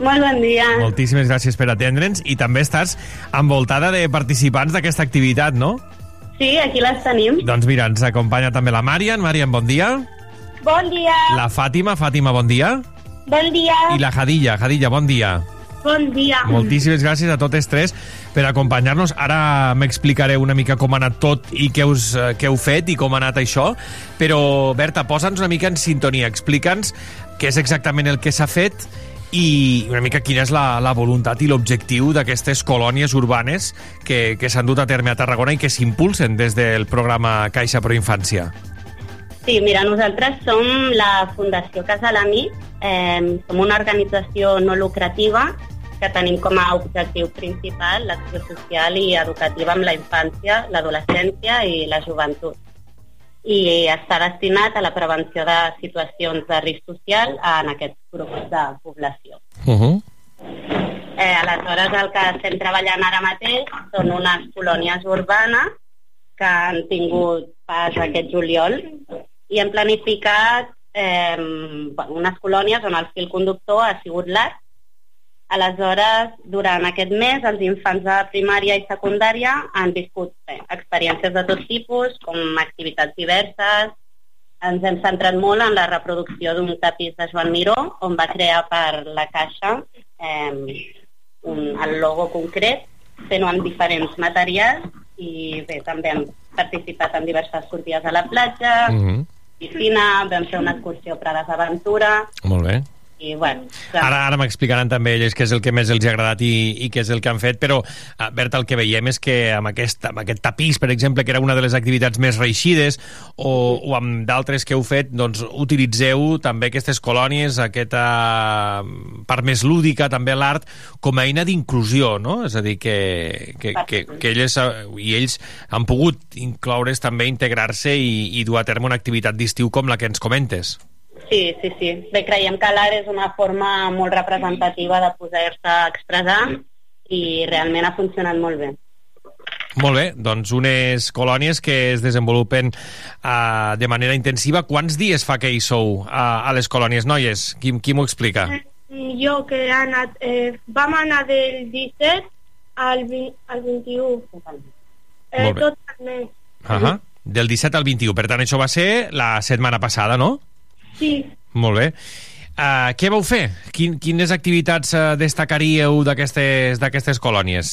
Molt bon dia. Moltíssimes gràcies per atendre'ns i també estàs envoltada de participants d'aquesta activitat, no? Sí, aquí les tenim. Doncs mira, ens acompanya també la Marian. Marian, bon dia. Bon dia. La Fàtima. Fàtima, bon dia. Bon dia. I la Jadilla. Jadilla, bon dia. Bon dia. Moltíssimes gràcies a totes tres per acompanyar-nos. Ara m'explicaré una mica com ha anat tot i què, us, eh, què heu fet i com ha anat això. Però, Berta, posa'ns una mica en sintonia. Explica'ns què és exactament el que s'ha fet i una mica quina és la, la voluntat i l'objectiu d'aquestes colònies urbanes que, que s'han dut a terme a Tarragona i que s'impulsen des del programa Caixa Pro Infància. Sí, mira, nosaltres som la Fundació Casa l'Amic, eh, som una organització no lucrativa que tenim com a objectiu principal l'acció social i educativa amb la infància, l'adolescència i la joventut. I està destinat a la prevenció de situacions de risc social en aquests grups de població. Uh -huh. Eh, aleshores, el que estem treballant ara mateix són unes colònies urbanes que han tingut pas aquest juliol i hem planificat eh, unes colònies on el fil conductor ha sigut l'art. Aleshores, durant aquest mes, els infants de primària i secundària han viscut bé, experiències de tot tipus, com activitats diverses. Ens hem centrat molt en la reproducció d'un tapís de Joan Miró, on va crear per la caixa eh, un, el logo concret, fent-ho amb diferents materials i bé, també hem participat en diverses sortides a la platja, Mhm. piscina, vam fer una excursió a Prades d'Aventura Molt bé. I bueno, Ara, ara m'explicaran també ells què és el que més els ha agradat i, i què és el que han fet, però, uh, Berta, el que veiem és que amb aquest, amb aquest tapís, per exemple, que era una de les activitats més reixides, o, o amb d'altres que heu fet, doncs utilitzeu també aquestes colònies, aquesta part més lúdica, també l'art, com a eina d'inclusió, no? És a dir, que, que, que, que elles eh, i ells han pogut incloure's també, integrar-se i, i dur a terme una activitat d'estiu com la que ens comentes. Sí, sí, sí. Bé, creiem que l'art és una forma molt representativa de poder-se expressar i realment ha funcionat molt bé. Molt bé, doncs unes colònies que es desenvolupen uh, de manera intensiva. Quants dies fa que hi sou uh, a les colònies, noies? Qui, qui m'ho explica? Jo que he anat, eh, vam anar del 17 al, 20, al 21. Eh, Molt bé. tot el mes. Uh -huh. Del 17 al 21. Per tant, això va ser la setmana passada, no? Sí, Molt bé. Uh, què vau fer? Quin, quines activitats uh, destacaríeu d'aquestes colònies?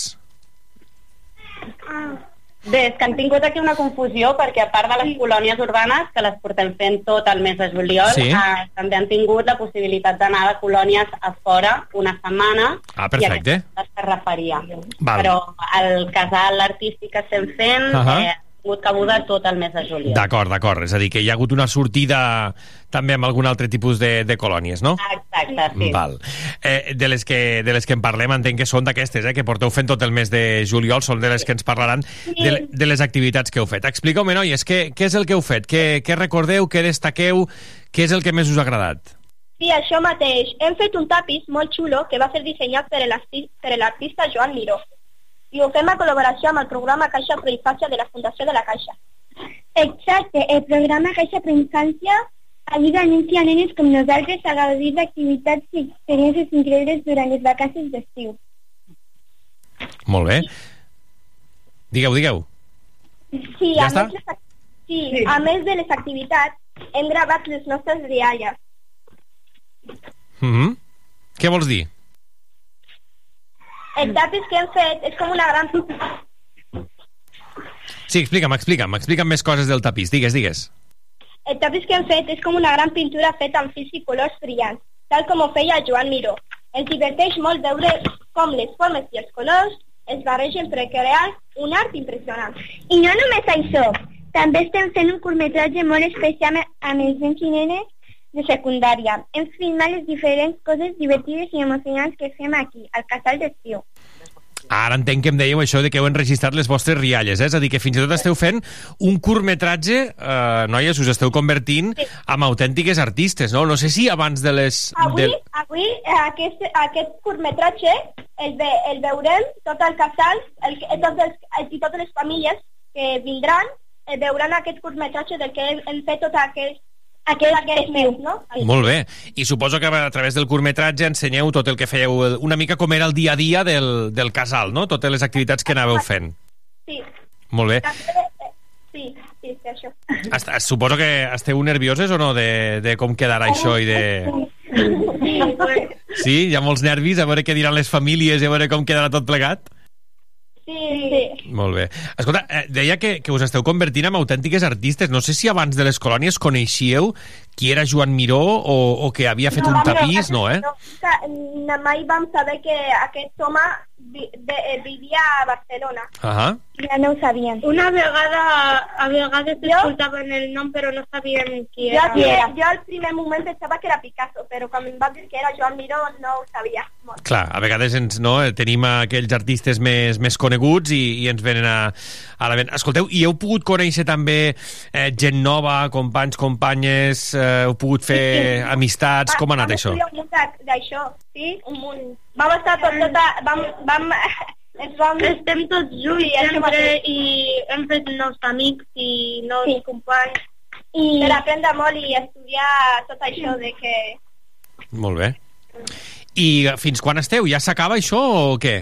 Bé, és que han tingut aquí una confusió perquè a part de les colònies urbanes, que les portem fent tot el mes de juliol, Sí. eh, també han tingut la possibilitat d'anar de colònies a fora una setmana Ah, perfecte. i a es referia. Val. Però el casal artístic que estem fent Ahà. eh, ha tingut cabuda tot el mes de juliol. D'acord, d'acord. És a dir, que hi ha hagut una sortida també amb algun altre tipus de, de colònies, no? Exacte, sí. Val. Eh, de, les que, de les que en parlem entenc que són d'aquestes, eh, que porteu fent tot el mes de juliol, són de les que ens parlaran de, de les activitats que heu fet. Expliqueu-me, noies, què, què és el que heu fet? Què, què recordeu, què destaqueu, què és el que més us ha agradat? sí, això mateix. Hem fet un tapís molt xulo que va ser dissenyat per l'artista Joan Miró. I ho fem a col·laboració amb el programa Caixa Proinfància de la Fundació de la Caixa. Exacte, el programa Caixa Proinfància ajuda a nens i a nenes com nosaltres a gaudir d'activitats i experiències increïbles durant les vacances d'estiu. Molt bé. Digueu, digueu. Sí, Ja a està? més, les, ac- sí, a més de les activitats, hem gravat les nostres rialles. Mm -hmm. Què vols dir? El tapis que hem fet és com una gran... Sí, explica'm, explica'm, explica'm més coses del tapís. Digues, digues. El tapis que hem fet és com una gran pintura feta amb fils i colors brillants, tal com ho feia Joan Miró. Ens diverteix molt veure com les formes i els colors es barregen per crear un art impressionant. I no només això, també estem fent un curtmetratge molt especial amb els nens i nenes de secundària. Hem filmat les diferents coses divertides i emocionants que fem aquí, al casal d'estiu. Ara entenc que em dèieu això de que heu enregistrat les vostres rialles, eh? és a dir, que fins i tot esteu fent un curtmetratge, eh, noies, us esteu convertint en autèntiques artistes, no? No sé si abans de les... Avui, De... avui eh, aquest, aquest curtmetratge el, ve, el veurem tot el casal el, tots els, el, i totes les famílies que vindran eh, veuran aquest curtmetratge del que hem, hem fet tot aquest, aquest, aquest mes, no? Molt bé. I suposo que a través del curtmetratge ensenyeu tot el que fèieu, una mica com era el dia a dia del, del casal, no? Totes les activitats que anàveu fent. Sí. Molt bé. Eh, sí, sí, això. Est suposo que esteu nervioses o no de, de com quedarà això i de... Sí? Hi ha molts nervis a veure què diran les famílies i a veure com quedarà tot plegat? Sí, sí. Molt bé. Escolta, eh, deia que, que us esteu convertint en autèntiques artistes. No sé si abans de les colònies coneixíeu qui era Joan Miró o, o que havia fet un tapís, no, eh? No, que mai vam saber que aquest home vi, de, eh, vivia a Barcelona. Ahà. Ja no ho sabíem. Una vegada, a vegades escoltaven el nom però no sabíem qui era. Jo, jo al primer moment pensava que era Picasso, però quan em va dir que era Joan Miró no ho sabia. Molt. Clar, a vegades ens, no, eh, tenim aquells artistes més, més coneguts i, i ens venen a, a la ment. Escolteu, i heu pogut conèixer també eh, gent nova, companys, companyes, eh, heu pogut fer Sí, sí. amistats, com ha anat vam això? estudiar un munt de- d'això, sí? Un munt. Vam estar tot, tota, vam, vam, [laughs] ens vam... Estem tots junts sí, sempre i hem fet nous amics i nous sí. companys. I... Per aprendre molt i estudiar tot això de que... Molt bé. I fins quan esteu? Ja s'acaba això o què?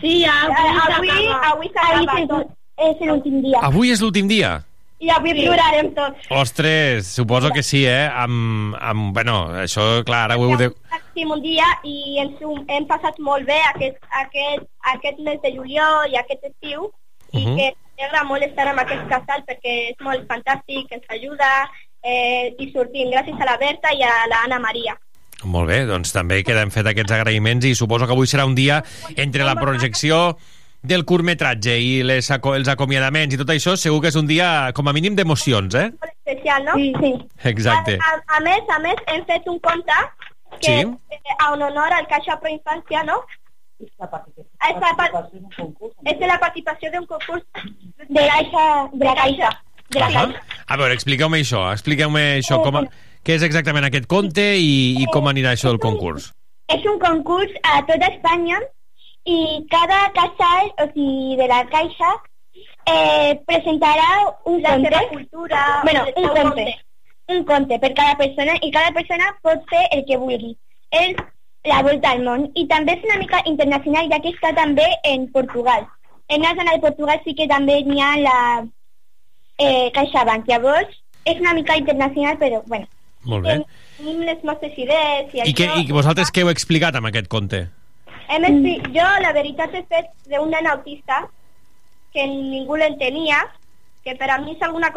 Sí, avui, avui, avui s'acaba tot. És l'últim dia. Avui és l'últim dia? I avui sí. plorarem tots. Ostres, suposo que sí, eh? Amb, amb, bueno, això, clar, ara ho heu de... Últim un dia i ens hem passat molt bé aquest, aquest, aquest mes de juliol i aquest estiu i Mhm. que m'alegra molt estar amb aquest casal perquè és molt fantàstic, ens ajuda eh, i sortim gràcies a la Berta i a la Anna Maria. Molt bé, doncs també queden fet aquests agraïments i suposo que avui serà un dia entre la projecció del curtmetratge i les, aco els acomiadaments i tot això, segur que és un dia com a mínim d'emocions, eh? Especial, no? Sí, sí. Exacte. A, a, a més, a més, hem fet un conte que Sí. eh, a un honor al Caixa Pro Infància, no? És la participació d'un concurs. És la participació d'un concurs de Caixa, de la Caixa. De la Caixa. A veure, expliqueu-me això, expliqueu-me això, com a, què és exactament aquest conte i, i com anirà això del concurs. És un concurs a tota Espanya i cada casal, o sigui, de la Caixa, eh, presentarà un La conte. seva cultura, Bueno, un conte. conte. Un conte per cada persona i cada persona pot fer el que vulgui. És la volta al món. I també és una mica internacional, ja que està també en Portugal. En la zona de Portugal sí que també n'hi ha la eh, CaixaBank. Llavors, és una mica internacional, però, bueno. Molt bé. Tenim les nostres idees i, I, que, això. I vosaltres què heu explicat amb aquest conte? Hem expli- Jo, la veritat, he fet d'un nen autista que ningú l'entenia, que per a mi és alguna